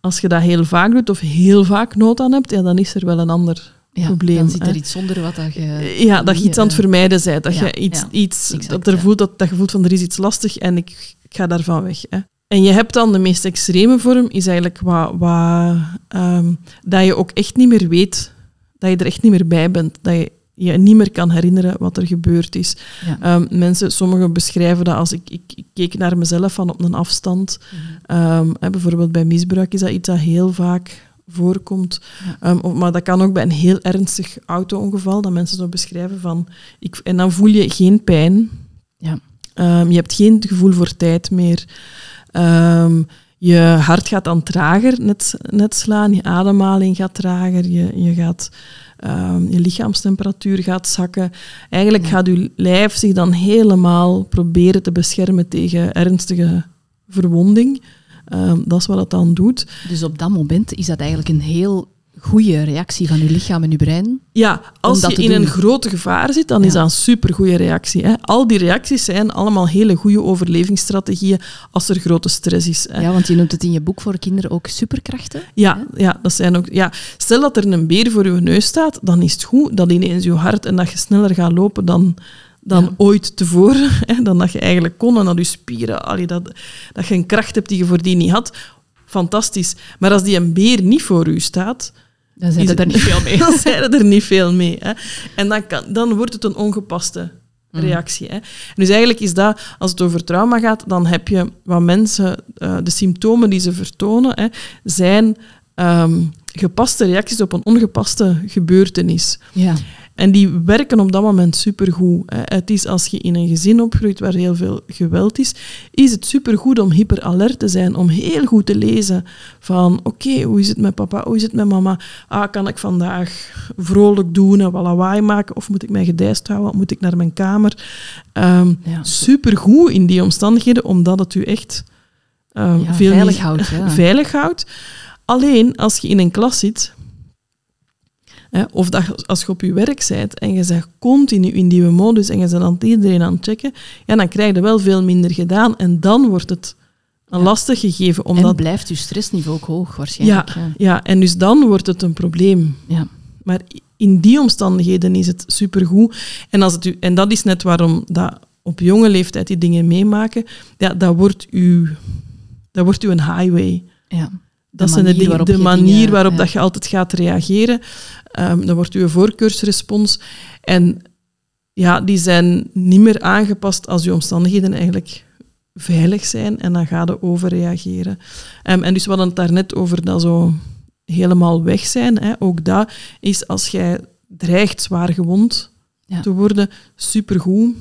als je dat heel vaak doet of heel vaak nood aan hebt, ja, dan is er wel een ander Ja, probleem. dan zit er hè. iets zonder wat dat je... Ja, dat je iets aan het eh, vermijden bent. Dat ja, je iets, iets dat, er voelt, dat, dat je voelt van er is iets lastig en ik, ik ga daarvan weg. Hè. En je hebt dan de meest extreme vorm, is eigenlijk wat, wat, ehm, dat je ook echt niet meer weet, dat je er echt niet meer bij bent. Dat je je niet meer kan herinneren wat er gebeurd is. Ja. Ehm, mensen, sommigen beschrijven dat als ik, ik, ik keek naar mezelf van op een afstand. Ehm, hè, bijvoorbeeld bij misbruik is dat iets dat heel vaak voorkomt. Ja. Of- maar dat kan ook bij een heel ernstig auto-ongeval, dat mensen zo beschrijven van... Ik, en dan voel je geen pijn. Ja. Ehm, je hebt geen gevoel voor tijd meer. Ehm, je hart gaat dan trager net, net slaan, je ademhaling gaat trager, je, je, gaat, ehm, je lichaamstemperatuur gaat zakken. Eigenlijk Ja. gaat je lijf zich dan helemaal proberen te beschermen tegen ernstige verwonding. Dat is wat het dan doet. Dus op dat moment is dat eigenlijk een heel goede reactie van je lichaam en je brein. Ja, als je in doen. een grote gevaar zit, dan is dat een supergoeie reactie. Hè. Al die reacties zijn allemaal hele goede overlevingsstrategieën als er grote stress is. Hè. Ja, want je noemt het in je boek voor kinderen ook superkrachten. Ja, ja, dat zijn ook, ja, stel dat er een beer voor je neus staat, dan is het goed dat ineens je hart en dat je sneller gaat lopen dan, dan Ja. ooit tevoren. Hè, dan dat je eigenlijk kon en dat je spieren, allee, dat, dat je een kracht hebt die je voordien niet had. Fantastisch. Maar als die een beer niet voor u staat, Dan zijn er het- niet veel mee. dan zijn er niet veel mee. Hè. En dan, kan, dan wordt het een ongepaste Mm. reactie. Hè. Dus eigenlijk is dat, als het over trauma gaat, dan heb je wat mensen, eh, de symptomen die ze vertonen, hè, zijn ehm, gepaste reacties op een ongepaste gebeurtenis. Ja. En die werken op dat moment supergoed. Het is als je in een gezin opgroeit waar heel veel geweld is, is het supergoed om hyperalert te zijn, om heel goed te lezen van oké, hoe is het met papa, hoe is het met mama? Ah, kan ik vandaag vrolijk doen en wat lawaai maken of moet ik mij gedijst houden, moet ik naar mijn kamer? Ehm Ja. supergoed in die omstandigheden, omdat het u echt ehm, Ja, veel veilig houdt, ja. veilig houdt. Alleen als je in een klas zit, of dat, als je op je werk bent en je zegt continu in die modus en je bent aan iedereen aan het checken, ja, dan krijg je wel veel minder gedaan en dan wordt het een Ja. lastig gegeven. En Omdat, blijft je stressniveau ook hoog waarschijnlijk. Ja. ja, en dus dan wordt het een probleem. Ja. Maar in die omstandigheden is het supergoed. En, als het u, en dat is net waarom dat op jonge leeftijd die dingen meemaken, ja, dat wordt u, dat wordt u een highway. Ja. Dat zijn de, manier dingen, waarop de je manier dingen- waarop ja. dat je altijd gaat reageren. Ehm dan wordt uw voorkeursrespons. En ja, die zijn niet meer aangepast als je omstandigheden eigenlijk veilig zijn. En dan ga je overreageren. Ehm, en dus we hadden het daarnet over dat zo helemaal weg zijn. Hè. Ook dat is als jij dreigt zwaar gewond Ja. te worden, supergoed.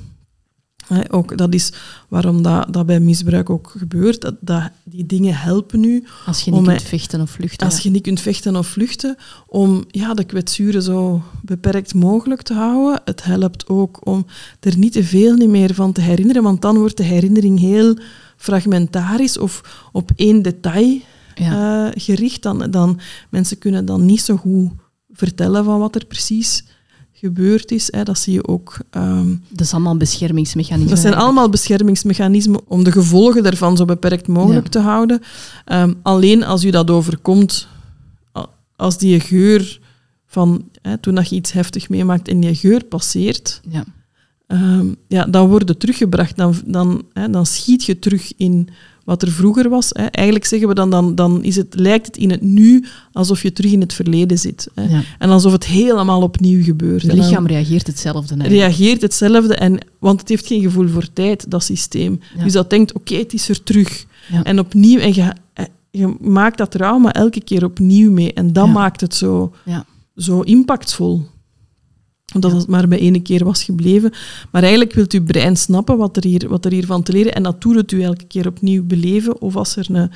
Ook, dat is waarom dat, dat bij misbruik ook gebeurt. Dat, dat, die dingen helpen u Als je niet Om kunt vechten of vluchten. als je niet kunt vechten of vluchten, om ja, de kwetsuren zo beperkt mogelijk te houden. Het helpt ook om er niet te veel niet meer van te herinneren, want dan wordt de herinnering heel fragmentarisch of op één detail ja. eh, gericht. Dan, dan, mensen kunnen dan niet zo goed vertellen van wat er precies gebeurd is. Hè. Dat zie je ook... ehm, dat is allemaal beschermingsmechanismen. dat zijn allemaal beschermingsmechanismen om de gevolgen daarvan zo beperkt mogelijk Ja. te houden. Ehm, alleen als u dat overkomt, als die geur van hè, toen dat je iets heftig meemaakt en die geur passeert, Ja. ehm, ja, dan word je teruggebracht. Dan, dan, hè, dan schiet je terug in wat er vroeger was. Hè. Eigenlijk zeggen we dan, dan, dan is het, lijkt het in het nu alsof je terug in het verleden zit. Hè. Ja. En alsof het helemaal opnieuw gebeurt. Dan- lichaam reageert hetzelfde. eigenlijk. reageert hetzelfde, en, want het heeft geen gevoel voor tijd, dat systeem. Ja. Dus dat denkt, oké, het is er terug. Ja. En opnieuw, en je, eh, je maakt dat trauma elke keer opnieuw mee. En dat maakt het zo, zo impactvol. Omdat Ja. het maar bij ene keer was gebleven. Maar eigenlijk wilt uw brein snappen wat er, hier, wat er hiervan te leren. En dat doet het u elke keer opnieuw beleven. Of als er een,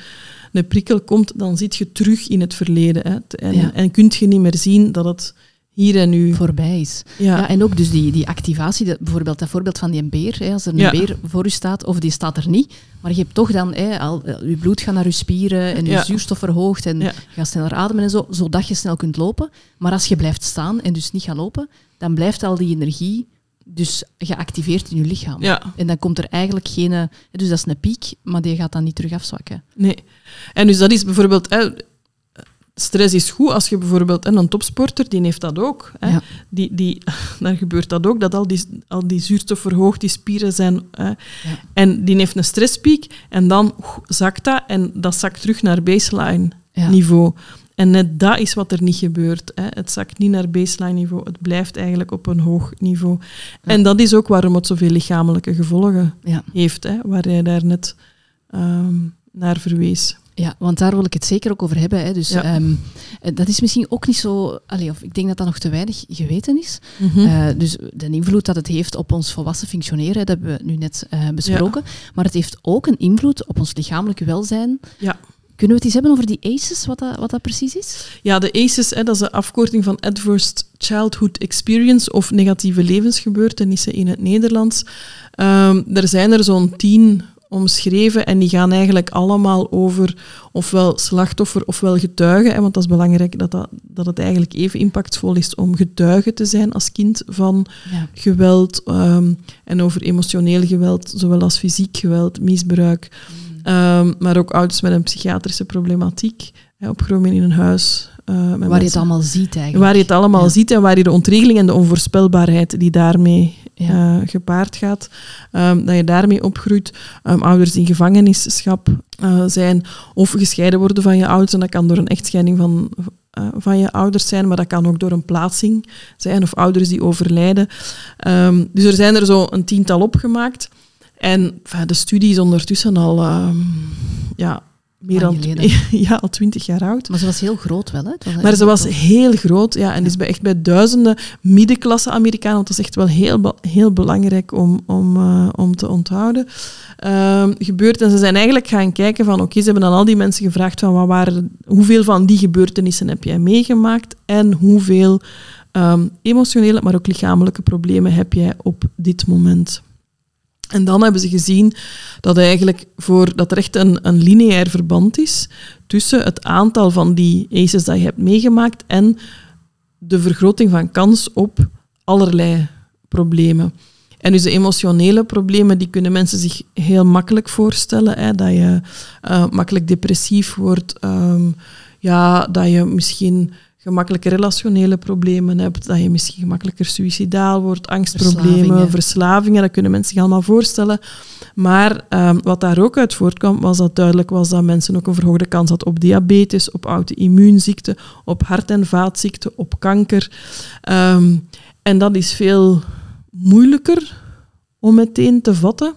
een prikkel komt, dan zit je terug in het verleden. Hè. En, Ja. en kunt je niet meer zien dat het hier en nu... Voorbij is. Ja, Ja, en ook dus die, die activatie, dat, bijvoorbeeld dat voorbeeld van die beer. Hè, als er een Ja. beer voor u staat, of die staat er niet, maar je hebt toch dan, hè, al, eh, je bloed gaat naar je spieren en je Ja. zuurstof verhoogt en je gaat sneller ademen en zo, zodat je snel kunt lopen. Maar als je blijft staan en dus niet gaat lopen, dan blijft al die energie dus geactiveerd in je lichaam. ja. En dan komt er eigenlijk geen... eh, Dus dat is een piek, maar die gaat dan niet terug afzwakken. Nee. En dus dat is bijvoorbeeld, hè, stress is goed als je bijvoorbeeld en een topsporter, die heeft dat ook. Hè. Ja. Die, die, daar gebeurt dat ook, dat al die, al die zuurstof verhoogt, die spieren zijn. Hè. En die heeft een stresspiek en dan zakt dat en dat zakt terug naar baseline Ja. niveau. En net dat is wat er niet gebeurt. Hè. Het zakt niet naar baseline niveau, het blijft eigenlijk op een hoog niveau. En dat is ook waarom het zoveel lichamelijke gevolgen heeft, hè, waar jij daar net ehm, naar verwees. Ja, want daar wil ik het zeker ook over hebben. Hè. Dus Ja. ehm, eh, dat is misschien ook niet zo... Allee, of ik denk dat dat nog te weinig geweten is. Eh, dus de invloed dat het heeft op ons volwassen functioneren, dat hebben we nu net eh, besproken. Maar het heeft ook een invloed op ons lichamelijk welzijn. Ja. Kunnen we het eens hebben over die ACEs, wat dat, wat dat precies is? Ja, de ACEs, hè, dat is de afkorting van Adverse Childhood Experience of negatieve levensgebeurtenissen in het Nederlands. Ehm, er zijn er zo'n tien omschreven en die gaan eigenlijk allemaal over ofwel slachtoffer ofwel getuige. Hè, want dat is belangrijk dat, dat, dat het eigenlijk even impactvol is om getuige te zijn als kind van Ja. geweld ehm, en over emotioneel geweld, zowel als fysiek geweld, misbruik. Ehm, maar ook ouders met een psychiatrische problematiek, hè, opgenomen in een huis. eh, Waar je het allemaal ziet eigenlijk. Waar je het allemaal Ja. ziet en waar je de ontregeling en de onvoorspelbaarheid die daarmee Ja. eh, gepaard gaat, ehm, dat je daarmee opgroeit. Ehm, ouders in gevangenisschap eh, zijn of gescheiden worden van je ouders. En dat kan door een echtscheiding van, eh, van je ouders zijn, maar dat kan ook door een plaatsing zijn of ouders die overlijden. Ehm, dus er zijn er zo een tiental opgemaakt. En de studie is ondertussen al, ja, meer dan ja, al twintig jaar oud. Maar ze was heel groot wel, hè? Maar ze was heel groot, ja, en is bij, echt bij duizenden middenklasse Amerikanen, want dat is echt wel heel, heel belangrijk om, om, eh, om te onthouden, ehm, gebeurd. En ze zijn eigenlijk gaan kijken van, oké, ze hebben dan al die mensen gevraagd van, wat waren, hoeveel van die gebeurtenissen heb jij meegemaakt en hoeveel ehm, emotionele, maar ook lichamelijke problemen heb jij op dit moment. En dan hebben ze gezien dat, eigenlijk voor, dat er echt een, een lineair verband is tussen het aantal van die ACEs dat je hebt meegemaakt en de vergroting van kans op allerlei problemen. En dus de emotionele problemen, die kunnen mensen zich heel makkelijk voorstellen. Hè, dat je eh, makkelijk depressief wordt, ehm, ja, dat je misschien gemakkelijker relationele problemen hebt, dat je misschien gemakkelijker suicidaal wordt, angstproblemen, Verslavingen. verslavingen, dat kunnen mensen zich allemaal voorstellen. Maar ehm, wat daar ook uit voortkwam, was dat duidelijk was dat mensen ook een verhoogde kans hadden op diabetes, op auto-immuunziekten, op hart- en vaatziekten, op kanker. Ehm, en dat is veel moeilijker om meteen te vatten.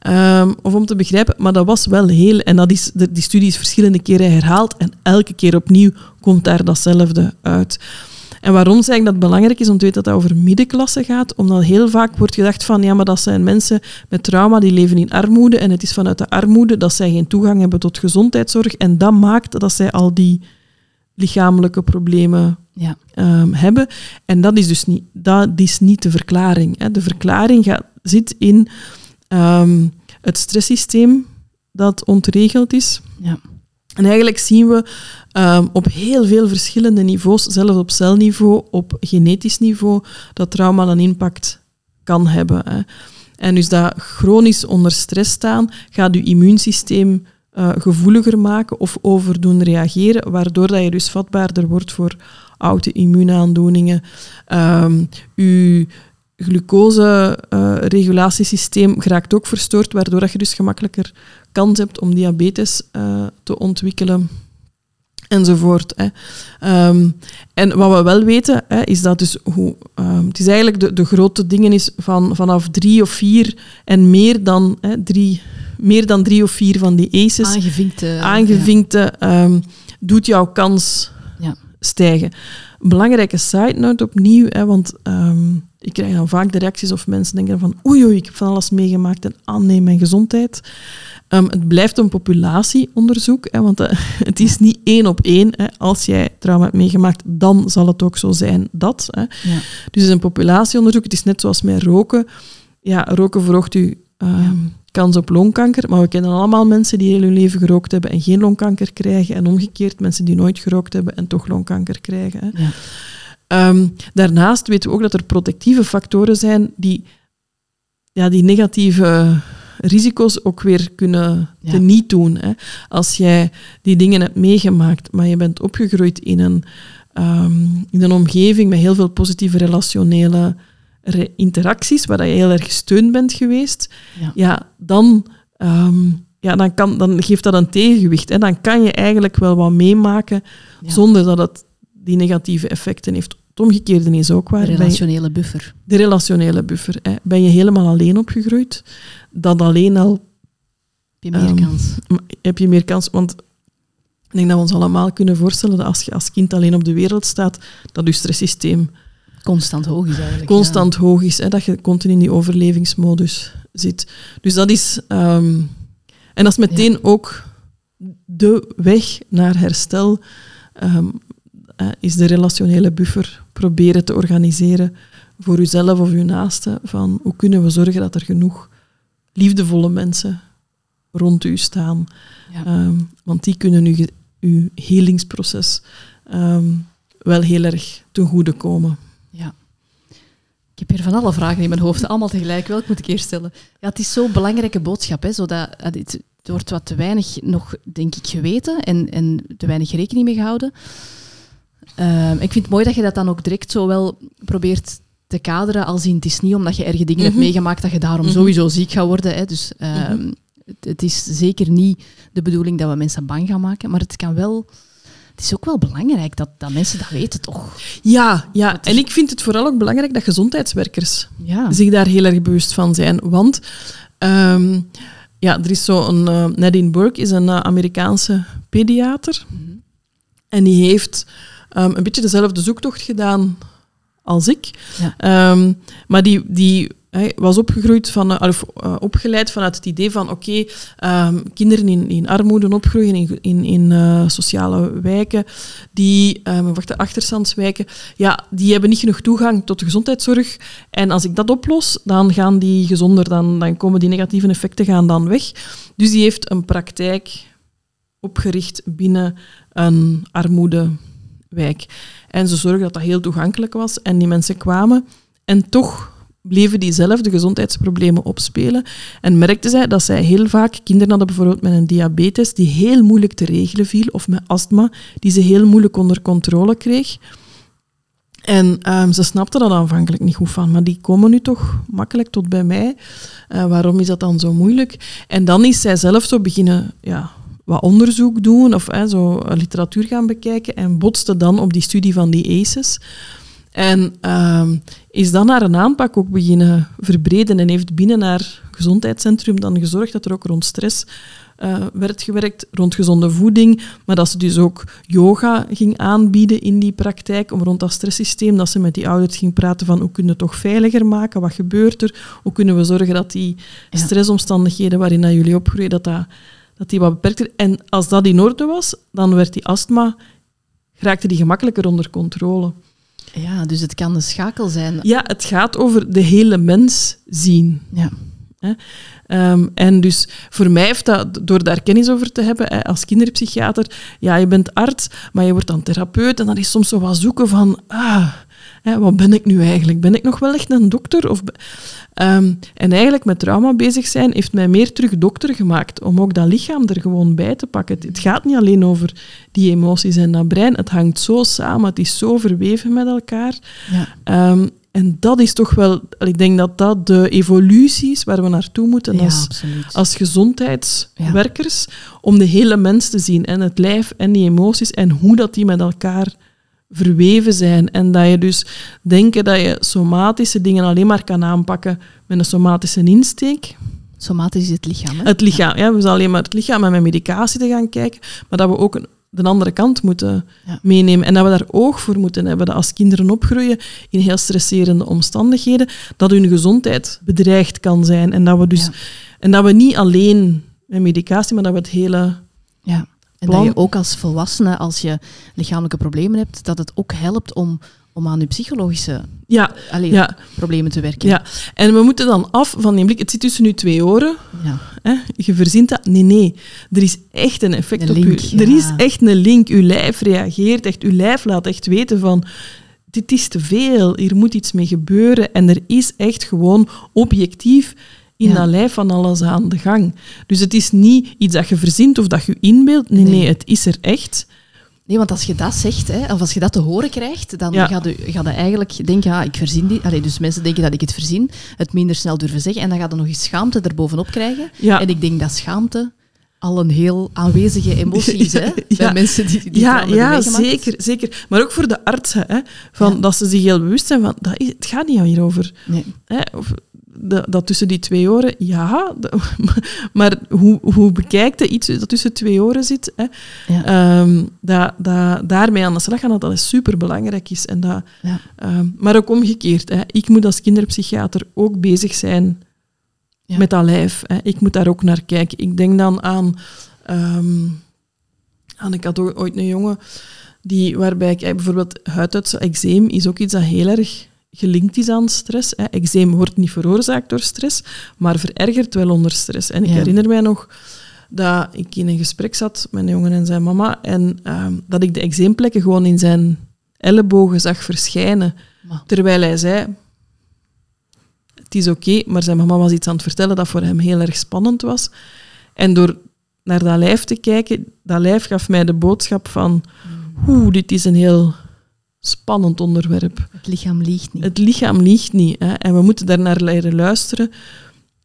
Ehm, of om te begrijpen, maar dat was wel heel... En dat is, de- die studie is verschillende keren herhaald en elke keer opnieuw komt daar datzelfde uit. En waarom zeg ik dat het belangrijk is om te weten dat dat over middenklasse gaat? Omdat heel vaak wordt gedacht van, ja, maar dat zijn mensen met trauma, die leven in armoede en het is vanuit de armoede dat zij geen toegang hebben tot gezondheidszorg en dat maakt dat zij al die lichamelijke problemen Ja. ehm, hebben. En dat is dus niet, dat is niet de verklaring. Hè. De verklaring gaat, zit in ehm, het stresssysteem dat ontregeld is. Ja. En eigenlijk zien we ehm, op heel veel verschillende niveaus, zelfs op celniveau, op genetisch niveau, dat trauma een impact kan hebben. Hè. En dus dat chronisch onder stress staan, gaat je immuunsysteem eh, gevoeliger maken of over doen reageren, waardoor dat je dus vatbaarder wordt voor auto-immuunaandoeningen. Je glucose-regulatiesysteem geraakt ook verstoord, waardoor dat je dus gemakkelijker kans hebt om diabetes eh, te ontwikkelen. Enzovoort. Hè. Ehm, en wat we wel weten, hè, is dat dus hoe, ehm, het is eigenlijk de, de grote dingen is van, vanaf drie of vier en meer dan, hè, drie, meer dan drie of vier van die ACEs Aangevinkte... aangevinkte, ehm, doet jouw kans Ja. stijgen. Belangrijke side note opnieuw, hè, want ik krijg dan vaak de reacties of mensen denken van oei, oei, ik heb van alles meegemaakt en ah nee, mijn gezondheid. Ehm, het blijft een populatieonderzoek, hè, want eh, het is niet één op één. Hè. Als jij trauma hebt meegemaakt, dan zal het ook zo zijn dat. Hè. Ja. Dus het is een populatieonderzoek. Het is net zoals met roken. Ja, roken verhoogt uw ehm, kans op longkanker. Maar we kennen allemaal mensen die heel hun leven gerookt hebben en geen longkanker krijgen. En omgekeerd mensen die nooit gerookt hebben en toch longkanker krijgen. Hè. Ja. Ehm, daarnaast weten we ook dat er protectieve factoren zijn die, ja, die negatieve risico's ook weer kunnen Ja. teniet doen. Hè. Als jij die dingen hebt meegemaakt, maar je bent opgegroeid in een, ehm, in een omgeving met heel veel positieve relationele re- interacties, waar je heel erg gesteund bent geweest, Ja. ja, dan, ehm, ja, dan, kan, dan geeft dat een tegengewicht. Hè. Dan kan je eigenlijk wel wat meemaken Ja. zonder dat het die negatieve effecten heeft. Het omgekeerde is ook waar. De je- relationele buffer. de relationele buffer. Hè. Ben je helemaal alleen opgegroeid, dan alleen al Heb je meer Ehm, kans. heb je meer kans. Want ik denk dat we ons allemaal kunnen voorstellen dat als je als kind alleen op de wereld staat, dat je stresssysteem Constant hoog is eigenlijk. constant hoog is. Hè, dat je continu in die overlevingsmodus zit. Dus dat is... ehm, en dat is meteen ook de weg naar herstel, ehm, eh, is de relationele buffer proberen te organiseren voor uzelf of uw naaste. Van hoe kunnen we zorgen dat er genoeg liefdevolle mensen rond u staan. Ja. Ehm, want die kunnen u, ge- uw helingsproces ehm, wel heel erg ten goede komen. Ja. Ik heb hier van alle vragen in mijn hoofd, allemaal tegelijk. Welk moet ik eerst stellen? Ja, het is zo'n belangrijke boodschap. Hè, zodat, eh, het, het wordt wat te weinig nog, denk ik, geweten en, en te weinig rekening mee gehouden. Ehm, ik vind het mooi dat je dat dan ook direct zo wel probeert te kaderen. Als in, het is niet omdat je erge dingen hebt Mhm. meegemaakt dat je daarom Mhm. sowieso ziek gaat worden. Hè. Dus ehm, Mhm. het, het is zeker niet de bedoeling dat we mensen bang gaan maken. Maar het kan wel... Het is ook wel belangrijk dat, dat mensen dat weten, toch? Ja, ja. En ik vind het vooral ook belangrijk dat gezondheidswerkers Ja. zich daar heel erg bewust van zijn. Want ehm, ja, er is zo een... eh, Nadine Burke is een eh, Amerikaanse pediater. En die heeft ehm, een beetje dezelfde zoektocht gedaan als ik. Ja. Ehm, maar die, die hij was opgegroeid van, eh, of, eh, opgeleid vanuit het idee van oké, ehm, kinderen in, in armoede opgroeien, in, in, in eh, sociale wijken, die, ehm wacht, de achterstandswijken, ja, die hebben niet genoeg toegang tot de gezondheidszorg. En als ik dat oplos, dan gaan die gezonder, dan, dan komen die negatieve effecten gaan dan weg. Dus die heeft een praktijk opgericht binnen een armoedewijk. En ze zorgden dat dat heel toegankelijk was en die mensen kwamen. En toch bleven diezelfde gezondheidsproblemen opspelen. En merkte zij dat zij heel vaak kinderen hadden, bijvoorbeeld met een diabetes, die heel moeilijk te regelen viel, of met astma, die ze heel moeilijk onder controle kreeg. En ehm, ze snapte dat aanvankelijk niet goed van, maar die komen nu toch makkelijk tot bij mij. Eh, waarom is dat dan zo moeilijk? En dan is zij zelf zo beginnen ja, wat onderzoek doen of hè, zo eh, literatuur gaan bekijken en botste dan op die studie van die ACEs. En ehm, is dan haar een aanpak ook beginnen verbreden en heeft binnen haar gezondheidscentrum dan gezorgd dat er ook rond stress eh, werd gewerkt, rond gezonde voeding, maar dat ze dus ook yoga ging aanbieden in die praktijk om rond dat stresssysteem, dat ze met die ouders ging praten van hoe kunnen we het toch veiliger maken, wat gebeurt er, hoe kunnen we zorgen dat die stressomstandigheden waarin dat jullie opgroeien, dat, dat, dat die wat beperkter. En als dat in orde was, dan werd die astma, raakte die gemakkelijker onder controle. Ja, dus het kan een schakel zijn. Ja, het gaat over de hele mens zien. Ja. Ehm, en dus voor mij heeft dat, door daar kennis over te hebben, als kinderpsychiater, ja, je bent arts, maar je wordt dan therapeut en dan is soms zo wat zoeken van, ah, hè, wat ben ik nu eigenlijk? Ben ik nog wel echt een dokter? Of, Ehm, en eigenlijk met trauma bezig zijn heeft mij meer terug dokter gemaakt, om ook dat lichaam er gewoon bij te pakken. Het, het gaat niet alleen over die emoties en dat brein, het hangt zo samen, het is zo verweven met elkaar. Ja. Ehm, en dat is toch wel, ik denk dat dat de evolutie is waar we naartoe moeten ja, als, absoluut. als gezondheidswerkers, om de hele mens te zien en het lijf en die emoties en hoe dat die met elkaar verweven zijn. En dat je dus denken dat je somatische dingen alleen maar kan aanpakken met een somatische insteek. Somatisch is het lichaam. Hè? Het lichaam, ja. we zijn alleen maar het lichaam en met medicatie te gaan kijken, maar dat we ook een- de andere kant moeten Ja. meenemen en dat we daar oog voor moeten hebben. Dat als kinderen opgroeien in heel stresserende omstandigheden, dat hun gezondheid bedreigd kan zijn. En dat we dus Ja. en dat we niet alleen met medicatie, maar dat we het hele Ja. En plan- dat je ook als volwassene, als je lichamelijke problemen hebt, dat het ook helpt om, om aan je psychologische ja, problemen te werken. ja. En we moeten dan af van die blik. Het zit tussen nu twee oren. Ja. Hè? Je verzint dat. Nee, nee. Er is echt een effect Een op link, u. Er ja. is echt een link. Uw lijf reageert echt. Uw lijf laat echt weten van... Dit is te veel. Hier moet iets mee gebeuren. En er is echt gewoon objectief in Ja. dat lijf van alles aan de gang. Dus het is niet iets dat je verzint of dat je inbeeldt. Nee, Nee. nee, het is er echt. Nee, want als je dat zegt, hè, of als je dat te horen krijgt, dan Ja. ga je, ga je eigenlijk denken, ja, ik verzin dit. Allee, dus mensen denken dat ik het verzin, het minder snel durven zeggen, en dan ga je nog eens schaamte erbovenop krijgen. Ja. En ik denk dat schaamte al een heel aanwezige emotie is, hè, bij Ja. mensen die, die ja, ja zeker, zeker. Maar ook voor de artsen, hè, van, dat ze zich heel bewust zijn van, dat is, het gaat niet hierover. Nee. Hè, of de, dat tussen die twee oren, ja. de- maar hoe, hoe bekijkt je iets dat tussen twee oren zit? Hè? Ja. Ehm, dat, dat, daarmee aan de slag gaan, dat dat super belangrijk is. En dat, Ja. ehm, maar ook omgekeerd. Hè. Ik moet als kinderpsychiater ook bezig zijn Ja. met dat lijf. Hè. Ik moet daar ook naar kijken. Ik denk dan aan... ehm, aan ik had ooit een jongen die, waarbij ik eh, bijvoorbeeld huiduitsel, eczeem is ook iets dat heel erg gelinkt is aan stress. Hè. Eczeem wordt niet veroorzaakt door stress, maar verergert wel onder stress. En ik Ja. herinner mij nog dat ik in een gesprek zat met een jongen en zijn mama en ehm, dat ik de eczeemplekken gewoon in zijn ellebogen zag verschijnen. Terwijl hij zei, het is oké, maar zijn mama was iets aan het vertellen dat voor hem heel erg spannend was. En door naar dat lijf te kijken, dat lijf gaf mij de boodschap van, oeh, dit is een heel spannend onderwerp. Het lichaam liegt niet. Het lichaam liegt niet hè, en we moeten daarnaar leren luisteren.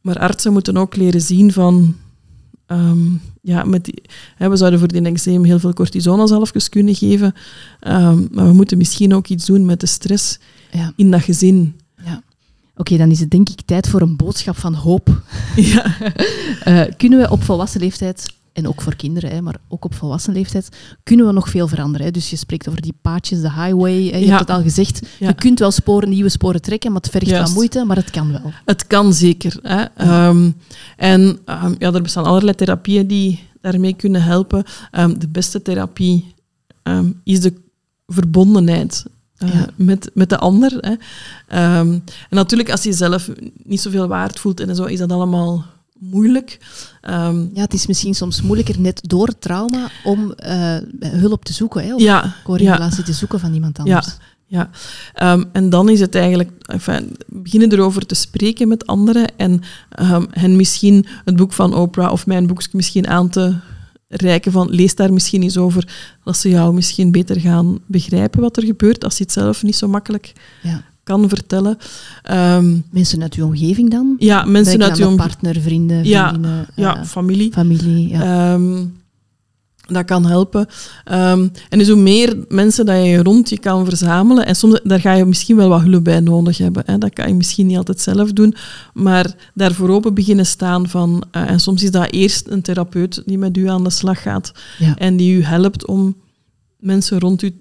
Maar artsen moeten ook leren zien van... ehm, ja, met die, hè, we zouden voor die eczeem heel veel cortisonazalfjes kunnen geven. ehm, maar we moeten misschien ook iets doen met de stress Ja. in dat gezin. Ja. Oké, dan is het denk ik tijd voor een boodschap van hoop. Ja. Eh, kunnen we op volwassen leeftijd, en ook voor kinderen, hè, maar ook op volwassen leeftijd, kunnen we nog veel veranderen? Hè? Dus je spreekt over die paadjes, de highway. Hè? Je Ja. hebt het al gezegd. Ja. Je kunt wel sporen, nieuwe sporen trekken, maar het vergt Juist. wel moeite, maar het kan wel. Het kan zeker. Hè. Ehm, en ehm, ja, er bestaan allerlei therapieën die daarmee kunnen helpen. Ehm, de beste therapie is de verbondenheid eh, Ja. met, met de ander. Hè. En natuurlijk, als je zelf niet zoveel waard voelt en zo, is dat allemaal moeilijk. Ehm, Ja, het is misschien soms moeilijker net door het trauma om eh, hulp te zoeken, hè, of ja, co-regulatie te zoeken van iemand anders. Ja, Ehm, en dan is het eigenlijk enfin, beginnen erover te spreken met anderen en ehm, hen misschien het boek van Oprah of mijn boekje misschien aan te reiken van lees daar misschien eens over, dat ze jou misschien beter gaan begrijpen wat er gebeurt als je het zelf niet zo makkelijk Ja. Kan vertellen. Ehm, Mensen uit uw omgeving dan? ja, mensen uit om- partner, vrienden, Ja, vriendinnen, ja, familie. familie. Ja. Ehm, dat kan helpen. Ehm, en dus hoe meer mensen dat je rond je kan verzamelen, en soms daar ga je misschien wel wat hulp bij nodig hebben. Hè. Dat kan je misschien niet altijd zelf doen, maar daarvoor open beginnen staan van... eh, en soms is dat eerst een therapeut die met u aan de slag gaat Ja. en die u helpt om mensen rond u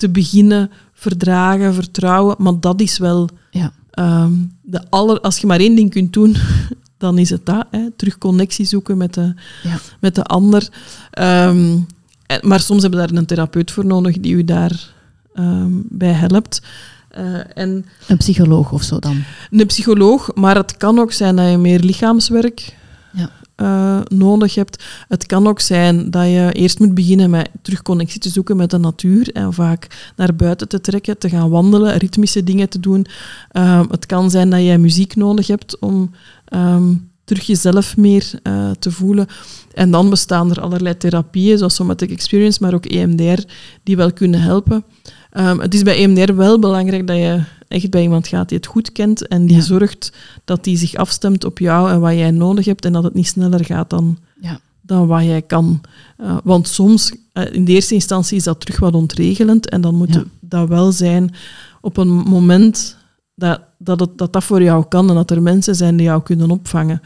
te beginnen verdragen, vertrouwen. Maar dat is wel Ja. Ehm, de aller, als je maar één ding kunt doen, dan is het dat. Hè. Terug connectie zoeken met de, Ja. met de ander. Ehm, en- maar soms hebben we daar een therapeut voor nodig die u daar ehm, bij helpt. Eh, en Een psycholoog of zo dan. een psycholoog, maar het kan ook zijn dat je meer lichaamswerk Ja. Eh, nodig hebt. Het kan ook zijn dat je eerst moet beginnen met terug connectie te zoeken met de natuur en vaak naar buiten te trekken, te gaan wandelen, ritmische dingen te doen. Ehm, het kan zijn dat jij muziek nodig hebt om ehm, terug jezelf meer eh, te voelen. En dan bestaan er allerlei therapieën, zoals Somatic Experience, maar ook EMDR, die wel kunnen helpen. Ehm, het is bij EMDR wel belangrijk dat je echt bij iemand gaat die het goed kent en die Ja. zorgt dat die zich afstemt op jou en wat jij nodig hebt en dat het niet sneller gaat dan, Ja. dan wat jij kan. Eh, want soms, eh, in de eerste instantie, is dat terug wat ontregelend en dan moet Ja. dat wel zijn op een moment dat dat, het, dat dat voor jou kan en dat er mensen zijn die jou kunnen opvangen.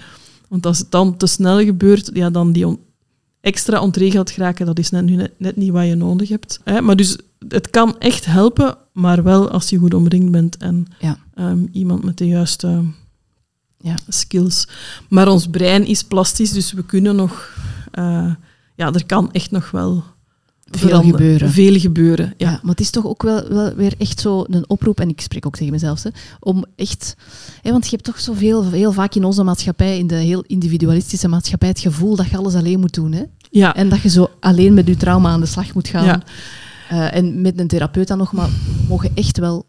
Want als het dan te snel gebeurt, ja, dan die on- extra ontregeld geraken, dat is net, nu net, net niet wat je nodig hebt. Hè? Maar dus het kan echt helpen, maar wel als je goed omringd bent en Ja. ehm, iemand met de juiste Ja. skills. Maar ons brein is plastisch, dus we kunnen nog... eh, ja, er kan echt nog wel Veel veranderen. gebeuren. Veel gebeuren, Ja. ja. maar het is toch ook wel, wel weer echt zo een oproep, en ik spreek ook tegen mezelf, hè, om echt... Hè, want je hebt toch zoveel, heel vaak in onze maatschappij, in de heel individualistische maatschappij, het gevoel dat je alles alleen moet doen. Hè? Ja, En dat je zo alleen met je trauma aan de slag moet gaan. Ja. Eh, en met een therapeut dan nog, maar mogen echt wel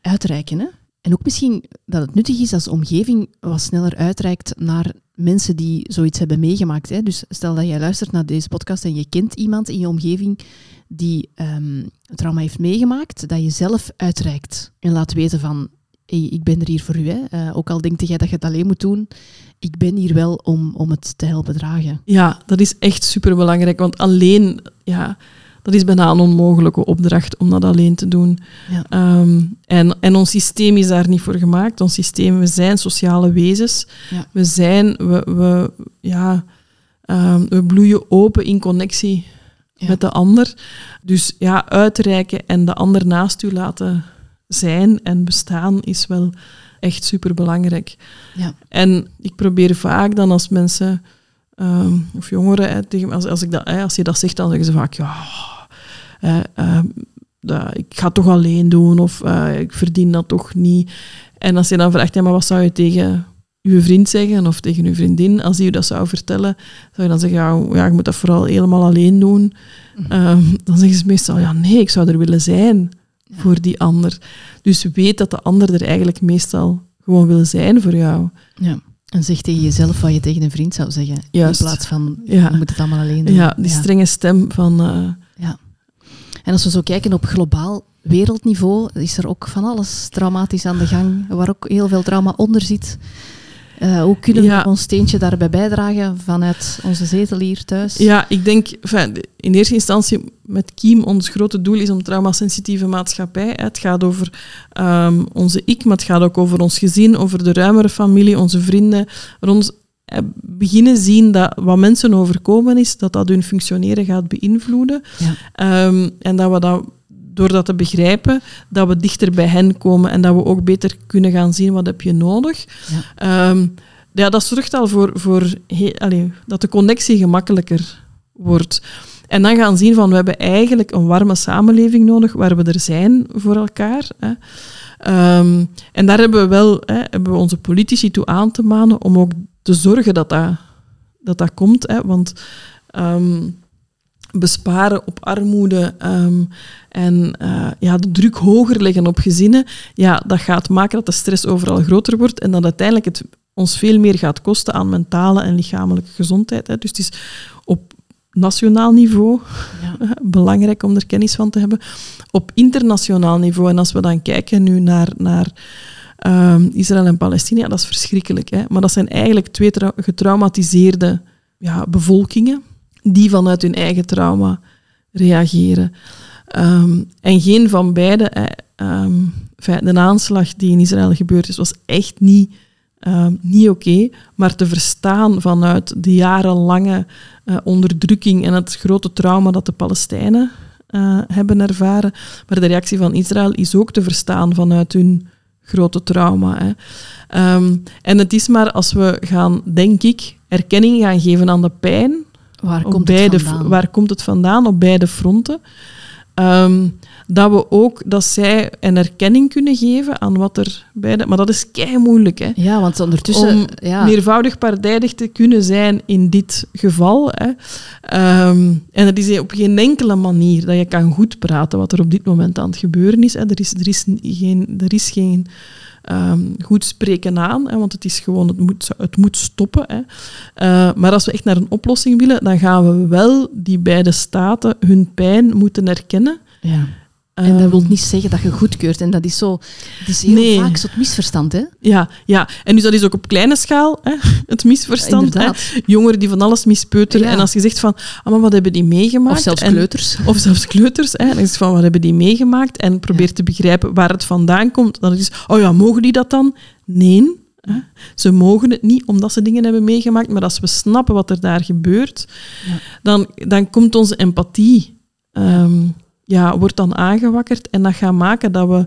uitreiken. Hè? En ook misschien dat het nuttig is als de omgeving wat sneller uitreikt naar mensen die zoiets hebben meegemaakt. Hè. Dus stel dat jij luistert naar deze podcast en je kent iemand in je omgeving die um, trauma heeft meegemaakt, dat je zelf uitreikt en laat weten van hey, ik ben er hier voor u. Hè. Uh, ook al denk jij dat je het alleen moet doen, ik ben hier wel om, om het te helpen dragen. Ja, dat is echt superbelangrijk, want alleen, ja, dat is bijna een onmogelijke opdracht om dat alleen te doen. Ja. Um, en, en ons systeem is daar niet voor gemaakt. Ons systeem, we zijn sociale wezens. Ja. We zijn, we, we, ja, um, we bloeien open in connectie ja. met de ander. Dus ja, uitreiken en de ander naast u laten zijn en bestaan is wel echt superbelangrijk. Ja. En ik probeer vaak dan als mensen, um, of jongeren, als, als, ik dat, als je dat zegt, dan zeggen ze vaak, ja, uh, dat, ik ga het toch alleen doen of uh, ik verdien dat toch niet. En als je dan vraagt, ja, maar wat zou je tegen uw vriend zeggen of tegen uw vriendin, als die u dat zou vertellen, zou je dan zeggen, ja, ja je moet dat vooral helemaal alleen doen. Um, dan zeggen ze meestal, ja nee, ik zou er willen zijn voor die ander. Dus weet dat de ander er eigenlijk meestal gewoon wil zijn voor jou. Ja. En zeg tegen jezelf wat je tegen een vriend zou zeggen. Juist. In plaats van, ja. je moet het allemaal alleen doen. Ja, die strenge stem van... Uh... En als we zo kijken op globaal wereldniveau, is er ook van alles traumatisch aan de gang, waar ook heel veel trauma onder zit. Uh, hoe kunnen we ons steentje daarbij bijdragen vanuit onze zetel hier thuis? Ja, ik denk in eerste instantie met Kiem, ons grote doel is om traumasensitieve maatschappij. Het gaat over um, onze ik, maar het gaat ook over ons gezin, over de ruimere familie, onze vrienden. Eh, beginnen zien dat wat mensen overkomen is, dat dat hun functioneren gaat beïnvloeden. Ja. Um, en dat we dat door dat te begrijpen, dat we dichter bij hen komen en dat we ook beter kunnen gaan zien wat heb je nodig. Ja. Um, ja, dat zorgt al voor, voor allez, dat de connectie gemakkelijker wordt. En dan gaan zien van we hebben eigenlijk een warme samenleving nodig waar we er zijn voor elkaar. Hè. Um, en daar hebben we wel hè, hebben we onze politici toe aan te manen om ook te zorgen dat dat, dat, dat komt. Hè. Want um, besparen op armoede um, en uh, ja, de druk hoger leggen op gezinnen, ja, dat gaat maken dat de stress overal groter wordt en dat uiteindelijk het ons veel meer gaat kosten aan mentale en lichamelijke gezondheid. Hè. Dus het is op nationaal niveau ja. belangrijk om er kennis van te hebben. Op internationaal niveau, en als we dan kijken nu naar, naar um, Israël en Palestina, dat is verschrikkelijk. Hè. Maar dat zijn eigenlijk twee getraumatiseerde ja, bevolkingen die vanuit hun eigen trauma reageren. Um, en geen van beide, um, de aanslag die in Israël gebeurd is, was echt niet, niet oké. Maar te verstaan vanuit de jarenlange uh, onderdrukking en het grote trauma dat de Palestijnen uh, hebben ervaren. Maar de reactie van Israël is ook te verstaan vanuit hun grote trauma. Hè. en het is maar als we gaan, denk ik, erkenning gaan geven aan de pijn Waar komt, beide, het vandaan? waar komt het vandaan op beide fronten? Um, dat we ook dat zij een erkenning kunnen geven aan wat er beide. Maar dat is kei moeilijk, hè? Ja, want ondertussen. Om ja. meervoudig partijdig te kunnen zijn in dit geval. Hè. Um, en dat is op geen enkele manier dat je kan goed praten wat er op dit moment aan het gebeuren is. Hè. Er is, er is geen. Er is geen um, goed spreken aan, hè, want het is gewoon, het moet, het moet stoppen. Hè. Uh, maar als we echt naar een oplossing willen, dan gaan we wel die beide staten hun pijn moeten erkennen. Ja. En dat wil niet zeggen dat je goedkeurt. En dat is zo, het is heel nee. vaak zo'n misverstand, hè? Ja, ja, en dus dat is ook op kleine schaal, hè, het misverstand. Hè. Jongeren die van alles mispeuteren. Ja. En als je zegt van, ah, maar wat hebben die meegemaakt? Of zelfs en, kleuters. Of zelfs kleuters. Hè. En je zegt van, wat hebben die meegemaakt? En probeer ja. te begrijpen waar het vandaan komt. Dan is, oh ja, mogen die dat dan? Nee. Hè. Ze mogen het niet omdat ze dingen hebben meegemaakt. Maar als we snappen wat er daar gebeurt, dan, dan komt onze empathie... Um, ja, wordt dan aangewakkerd en dat gaat maken dat we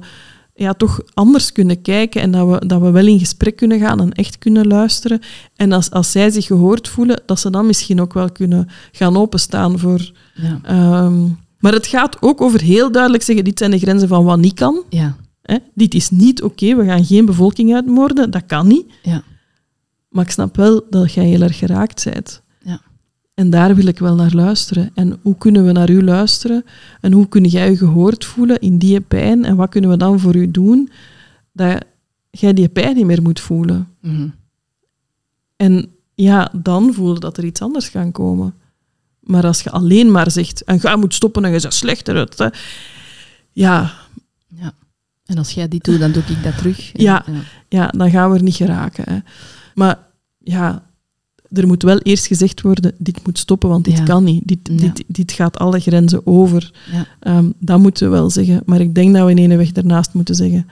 ja, toch anders kunnen kijken en dat we, dat we wel in gesprek kunnen gaan en echt kunnen luisteren. En als, als zij zich gehoord voelen, dat ze dan misschien ook wel kunnen gaan openstaan voor... Ja. Um, maar het gaat ook over heel duidelijk zeggen, dit zijn de grenzen van wat niet kan. Ja. Hè? Dit is niet oké, we gaan geen bevolking uitmoorden, dat kan niet. Ja. Maar ik snap wel dat jij heel erg geraakt bent. En daar wil ik wel naar luisteren. En hoe kunnen we naar u luisteren? En hoe kun jij je gehoord voelen in die pijn? En wat kunnen we dan voor u doen? Dat, jij die pijn niet meer moet voelen. Mhm. En ja, dan voel je dat er iets anders kan komen. Maar als je alleen maar zegt, en ga moet stoppen en je bent slechter. het, hè. Ja, Ja. En als jij dit doet, dan doe ik dat terug. En, Ja. ja, dan gaan we er niet geraken. Hè. Maar ja, er moet wel eerst gezegd worden, dit moet stoppen, want dit Ja. kan niet. Dit, Ja. dit, dit gaat alle grenzen over. Ja. Ehm, dat moeten we wel zeggen. Maar ik denk dat we in ene weg daarnaast moeten zeggen.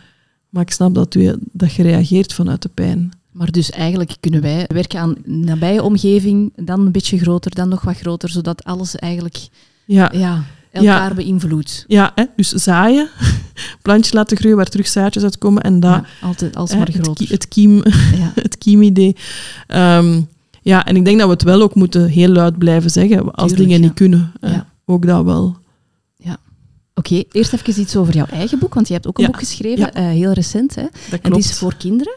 Maar ik snap dat, u, dat je reageert vanuit de pijn. Maar dus eigenlijk kunnen wij werken aan nabije omgeving, dan een beetje groter, dan nog wat groter, zodat alles eigenlijk Ja, ja, elkaar beïnvloedt. ja hè? dus zaaien, plantje laten groeien waar terug zaadjes uitkomen en dat, altijd alsmaar hè, het, groter. het, kiem, ja. het kiemidee. Ehm, ja, en ik denk dat we het wel ook moeten heel luid blijven zeggen als Tuurlijk, dingen ja. niet kunnen. Ja. Ook dat wel. Oké, eerst even iets over jouw eigen boek, want je hebt ook een Ja. boek geschreven, Ja. eh, heel recent. Hè? Dat En klopt. die is voor kinderen.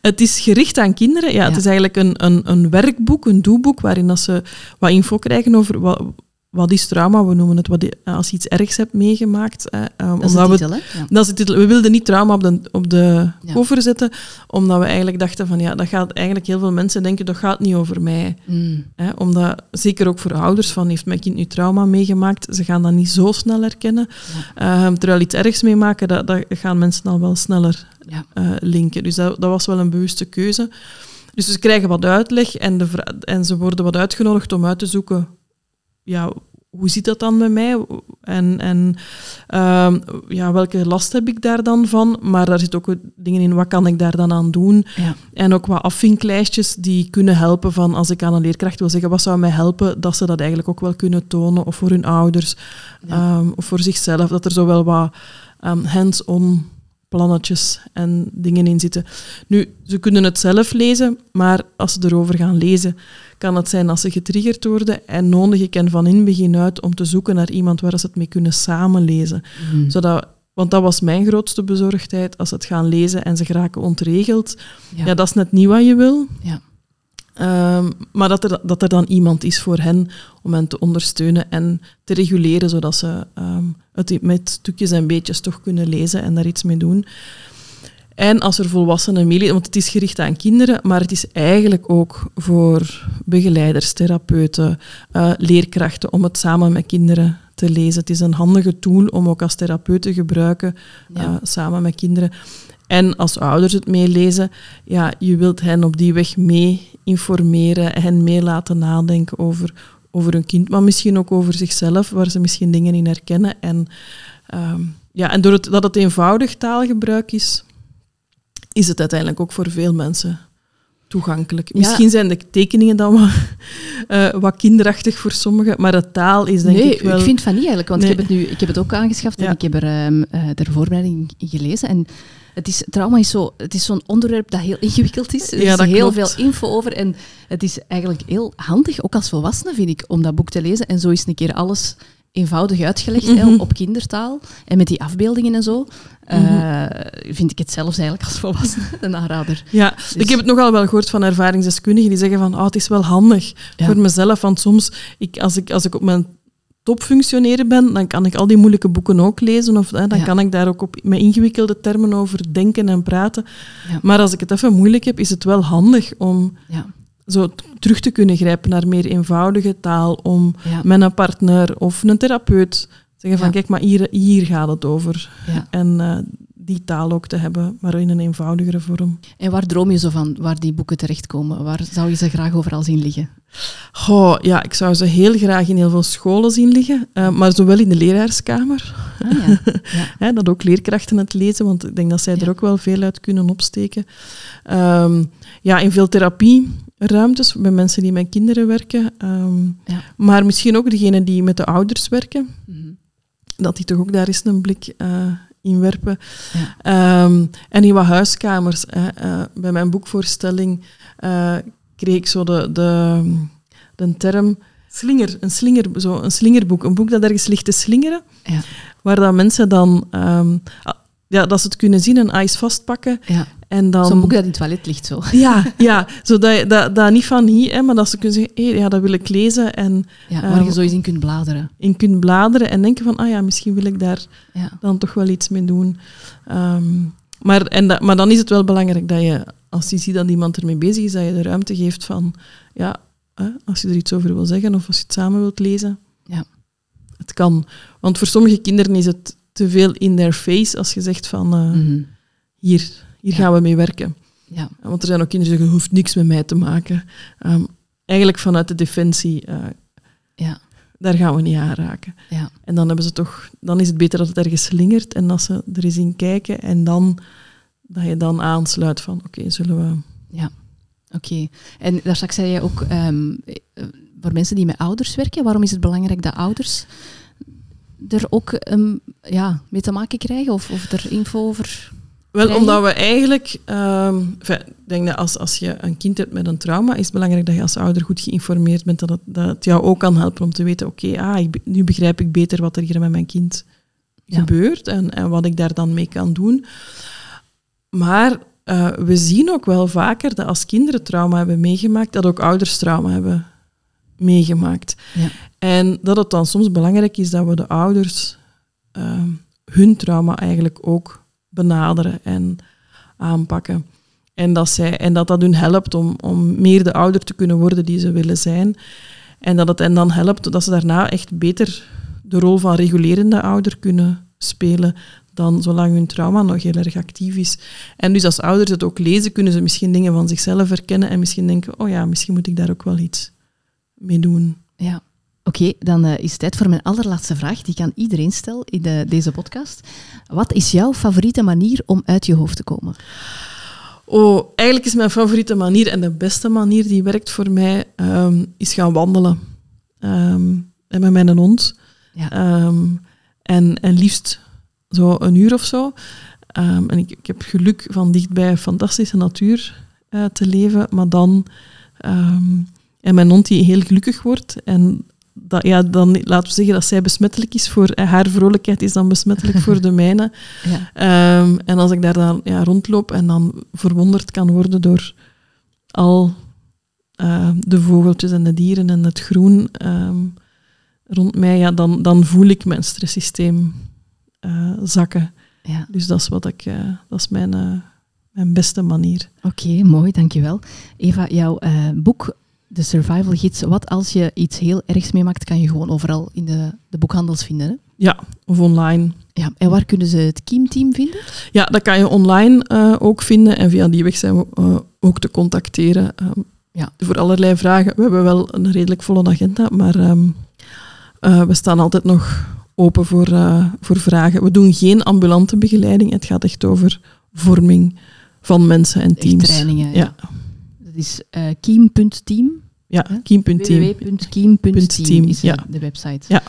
Het is gericht aan kinderen. Ja, Het Ja. is eigenlijk een, een, een werkboek, een doeboek, waarin dat ze wat info krijgen over wat, wat is trauma. We noemen het wat, als je iets ergs hebt meegemaakt. Hè, ehm, Dat is omdat we? Ja. dat is de titel. We wilden niet trauma op de, op de Ja. cover zetten, omdat we eigenlijk dachten van ja, dat gaat eigenlijk heel veel mensen denken, dat gaat niet over mij. Mm, Hè, omdat, zeker ook voor ouders, van heeft mijn kind nu trauma meegemaakt, ze gaan dat niet zo snel herkennen. Ehm, terwijl iets ergs meemaken, dat, dat gaan mensen al wel sneller eh, linken. Dus dat, dat was wel een bewuste keuze. Dus ze krijgen wat uitleg en, de, en ze worden wat uitgenodigd om uit te zoeken, ja, hoe zit dat dan met mij? En, en ehm, ja, welke last heb ik daar dan van? Maar daar zitten ook dingen in, wat kan ik daar dan aan doen? Ja. En ook wat afvinklijstjes die kunnen helpen van als ik aan een leerkracht wil zeggen, wat zou mij helpen, dat ze dat eigenlijk ook wel kunnen tonen, of voor hun ouders, Ja. ehm, of voor zichzelf, dat er zo wel wat ehm, hands-on plannetjes en dingen in zitten. Nu, ze kunnen het zelf lezen, maar als ze erover gaan lezen, kan het zijn als ze getriggerd worden en nodig ik hen van in begin uit om te zoeken naar iemand waar ze het mee kunnen samenlezen. Mm, Zodat, want dat was mijn grootste bezorgdheid, als ze het gaan lezen en ze geraken ontregeld. ja. Ja, dat is net niet wat je wil. Ja. Ehm, maar dat er, dat er dan iemand is voor hen om hen te ondersteunen en te reguleren, zodat ze ehm, het met stukjes en beetjes toch kunnen lezen en daar iets mee doen. En als er volwassenen meelezen, want het is gericht aan kinderen, maar het is eigenlijk ook voor begeleiders, therapeuten, eh, leerkrachten om het samen met kinderen te lezen. Het is een handige tool om ook als therapeut te gebruiken Ja. eh, samen met kinderen. En als ouders het meelezen, ja, je wilt hen op die weg mee informeren, hen mee laten nadenken over, over hun kind, maar misschien ook over zichzelf, waar ze misschien dingen in herkennen. En, ehm, ja, en doordat dat het eenvoudig taalgebruik is, is het uiteindelijk ook voor veel mensen toegankelijk. Ja. Misschien zijn de tekeningen dan wat, eh, wat kinderachtig voor sommigen, maar de taal is denk nee, ik wel... vind van niet eigenlijk, want Nee. ik heb het nu ik heb het ook aangeschaft Ja. en ik heb er ehm, eh, de voorbereiding in gelezen. En het is, trauma is zo- het is zo'n onderwerp dat heel ingewikkeld is. Er Ja, is heel klopt. veel info over en het is eigenlijk heel handig, ook als volwassene vind ik, om dat boek te lezen. En zo is een keer alles eenvoudig uitgelegd hè, Mhm. op kindertaal en met die afbeeldingen en zo. eh, vind ik het zelfs eigenlijk als volwassene een aanrader. Ja, ik heb het nogal wel gehoord van ervaringsdeskundigen die zeggen van oh, het is wel handig Ja. voor mezelf, want soms, ik, als, ik, als ik op mijn top functioneren ben, dan kan ik al die moeilijke boeken ook lezen of hè, dan Ja. kan ik daar ook op, met ingewikkelde termen over denken en praten. Ja. Maar als ik het even moeilijk heb, is het wel handig om Ja, zo terug te kunnen grijpen naar meer eenvoudige taal, om ja, met een partner of een therapeut zeggen van Ja. kijk, maar hier, hier gaat het over. ja. En eh, die taal ook te hebben, maar in een eenvoudigere vorm. En waar droom je zo van, waar die boeken terechtkomen? Waar zou je ze graag overal zien liggen? Goh, ja, ik zou ze heel graag in heel veel scholen zien liggen, eh, maar zowel in de leraarskamer, Ah, ja. Ja. dat ook leerkrachten het lezen, want ik denk dat zij Ja. er ook wel veel uit kunnen opsteken. Ehm, ja, in veel therapieruimtes, bij mensen die met kinderen werken, ehm, Ja. maar misschien ook degenen die met de ouders werken, Mhm. dat die toch ook daar eens een blik eh, in werpen. Ja. Ehm, en in wat huiskamers. hè, eh, bij mijn boekvoorstelling eh, kreeg ik zo de, de, de term slinger, een, slinger, zo een slingerboek. Een boek dat ergens ligt te slingeren, Ja. waar dat mensen dan... ehm, ah, ja, dat ze het kunnen zien en ijs vastpakken. Ja. En dan... Zo'n boek dat in het toilet ligt zo. Ja, ja zodat je- dat, dat niet van hier, hè, maar dat ze kunnen zeggen, hé, ja, dat wil ik lezen. En Ja, waar je Eh, zo eens in kunt bladeren. in kunt bladeren en denken van, ah ja, misschien wil ik daar Ja. dan toch wel iets mee doen. Ehm, maar, en dat, maar dan is het wel belangrijk dat je, als je ziet dat iemand ermee bezig is, dat je de ruimte geeft van, ja, hè, als je er iets over wil zeggen of als je het samen wilt lezen. Ja. Het kan. Want voor sommige kinderen is het te veel in their face als je zegt van, eh, Mhm. hier, hier Ja. gaan we mee werken. Ja. Want er zijn ook kinderen die zeggen, je hoeft niks met mij te maken. Ehm, eigenlijk vanuit de defensie, eh, Ja. daar gaan we niet aan raken. Ja. En dan, hebben ze toch, dan is het beter dat het ergens slingert en dat ze er eens in kijken en dan, dat je dan aansluit van, oké, zullen we... Oké. En daar straks zei je ook, ehm, eh, voor mensen die met ouders werken, waarom is het belangrijk dat ouders er ook ehm, ja, mee te maken krijgen of, of er info over... Wel, omdat we eigenlijk... ehm, ik denk dat als, als je een kind hebt met een trauma, is het belangrijk dat je als ouder goed geïnformeerd bent, dat het, dat het jou ook kan helpen om te weten, oké, ah, ik nu begrijp ik beter wat er hier met mijn kind Ja. gebeurt en, en wat ik daar dan mee kan doen. Maar eh, we zien ook wel vaker dat als kinderen trauma hebben meegemaakt, dat ook ouders trauma hebben meegemaakt. Ja. En dat het dan soms belangrijk is dat we de ouders ehm, hun trauma eigenlijk ook benaderen en aanpakken. En dat, zij, en dat dat hun helpt om, om meer de ouder te kunnen worden die ze willen zijn. En dat het hen dan helpt dat ze daarna echt beter de rol van regulerende ouder kunnen spelen dan zolang hun trauma nog heel erg actief is. En dus als ouders het ook lezen, kunnen ze misschien dingen van zichzelf herkennen en misschien denken, oh ja, misschien moet ik daar ook wel iets mee doen. Ja. Oké, dan eh, is het tijd voor mijn allerlaatste vraag. Die kan iedereen stellen in de- deze podcast. Wat is jouw favoriete manier om uit je hoofd te komen? Oh, eigenlijk is mijn favoriete manier en de beste manier die werkt voor mij, ehm, is gaan wandelen. Ehm, en met mijn hond. Ja. Ehm, en, en liefst zo een uur of zo. En ik, ik heb geluk van dichtbij fantastische natuur eh, te leven, maar dan... en mijn hond die heel gelukkig wordt. En dat, ja, dan laten we zeggen dat zij besmettelijk is voor... eh, haar vrolijkheid is dan besmettelijk voor de mijne. Ja. Ehm, en als ik daar dan ja, rondloop en dan verwonderd kan worden door al ehm, de vogeltjes en de dieren en het groen ehm, rond mij, ja, dan, dan voel ik mijn stresssysteem eh, zakken. ja. Dus dat is, wat ik, eh, dat is mijn, mijn beste manier. Oké, mooi, dankjewel. Eva, jouw boek, de Survival Gids, wat als je iets heel ergs meemaakt, kan je gewoon overal in de, de boekhandels vinden. Hè? Ja, of online. Ja, en waar kunnen ze het Kiem-team vinden? Ja, dat kan je online eh, ook vinden en via die weg zijn we eh, ook te contacteren. ehm, Ja. Voor allerlei vragen. We hebben wel een redelijk volle agenda, maar ehm, eh, we staan altijd nog open voor, voor vragen. We doen geen ambulante begeleiding. Het gaat echt over vorming van mensen en Echt teams. trainingen. Ja. Dat is eh kiem.team. Ja, kiem.team. www.kiem.team Team, is ja. de website. Ja.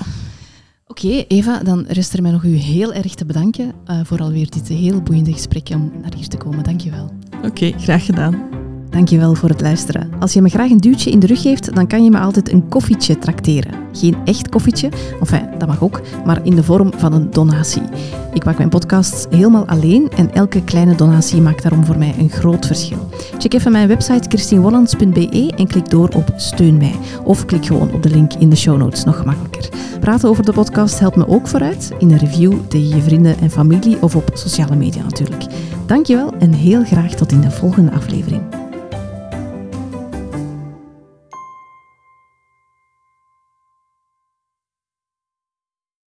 Oké, Eva, dan rest er mij nog u heel erg te bedanken eh, voor alweer dit heel boeiende gesprek om naar hier te komen. Dankjewel. Oké, graag gedaan. Dankjewel voor het luisteren. Als je me graag een duwtje in de rug geeft, dan kan je me altijd een koffietje trakteren. Geen echt koffietje, enfin, dat mag ook, maar in de vorm van een donatie. Ik maak mijn podcasts helemaal alleen en elke kleine donatie maakt daarom voor mij een groot verschil. Check even mijn website kirstinwollands.be en klik door op Steun mij. Of klik gewoon op de link in de show notes, nog gemakkelijker. Praten over de podcast helpt me ook vooruit, in een review tegen je vrienden en familie of op sociale media natuurlijk. Dankjewel en heel graag tot in de volgende aflevering.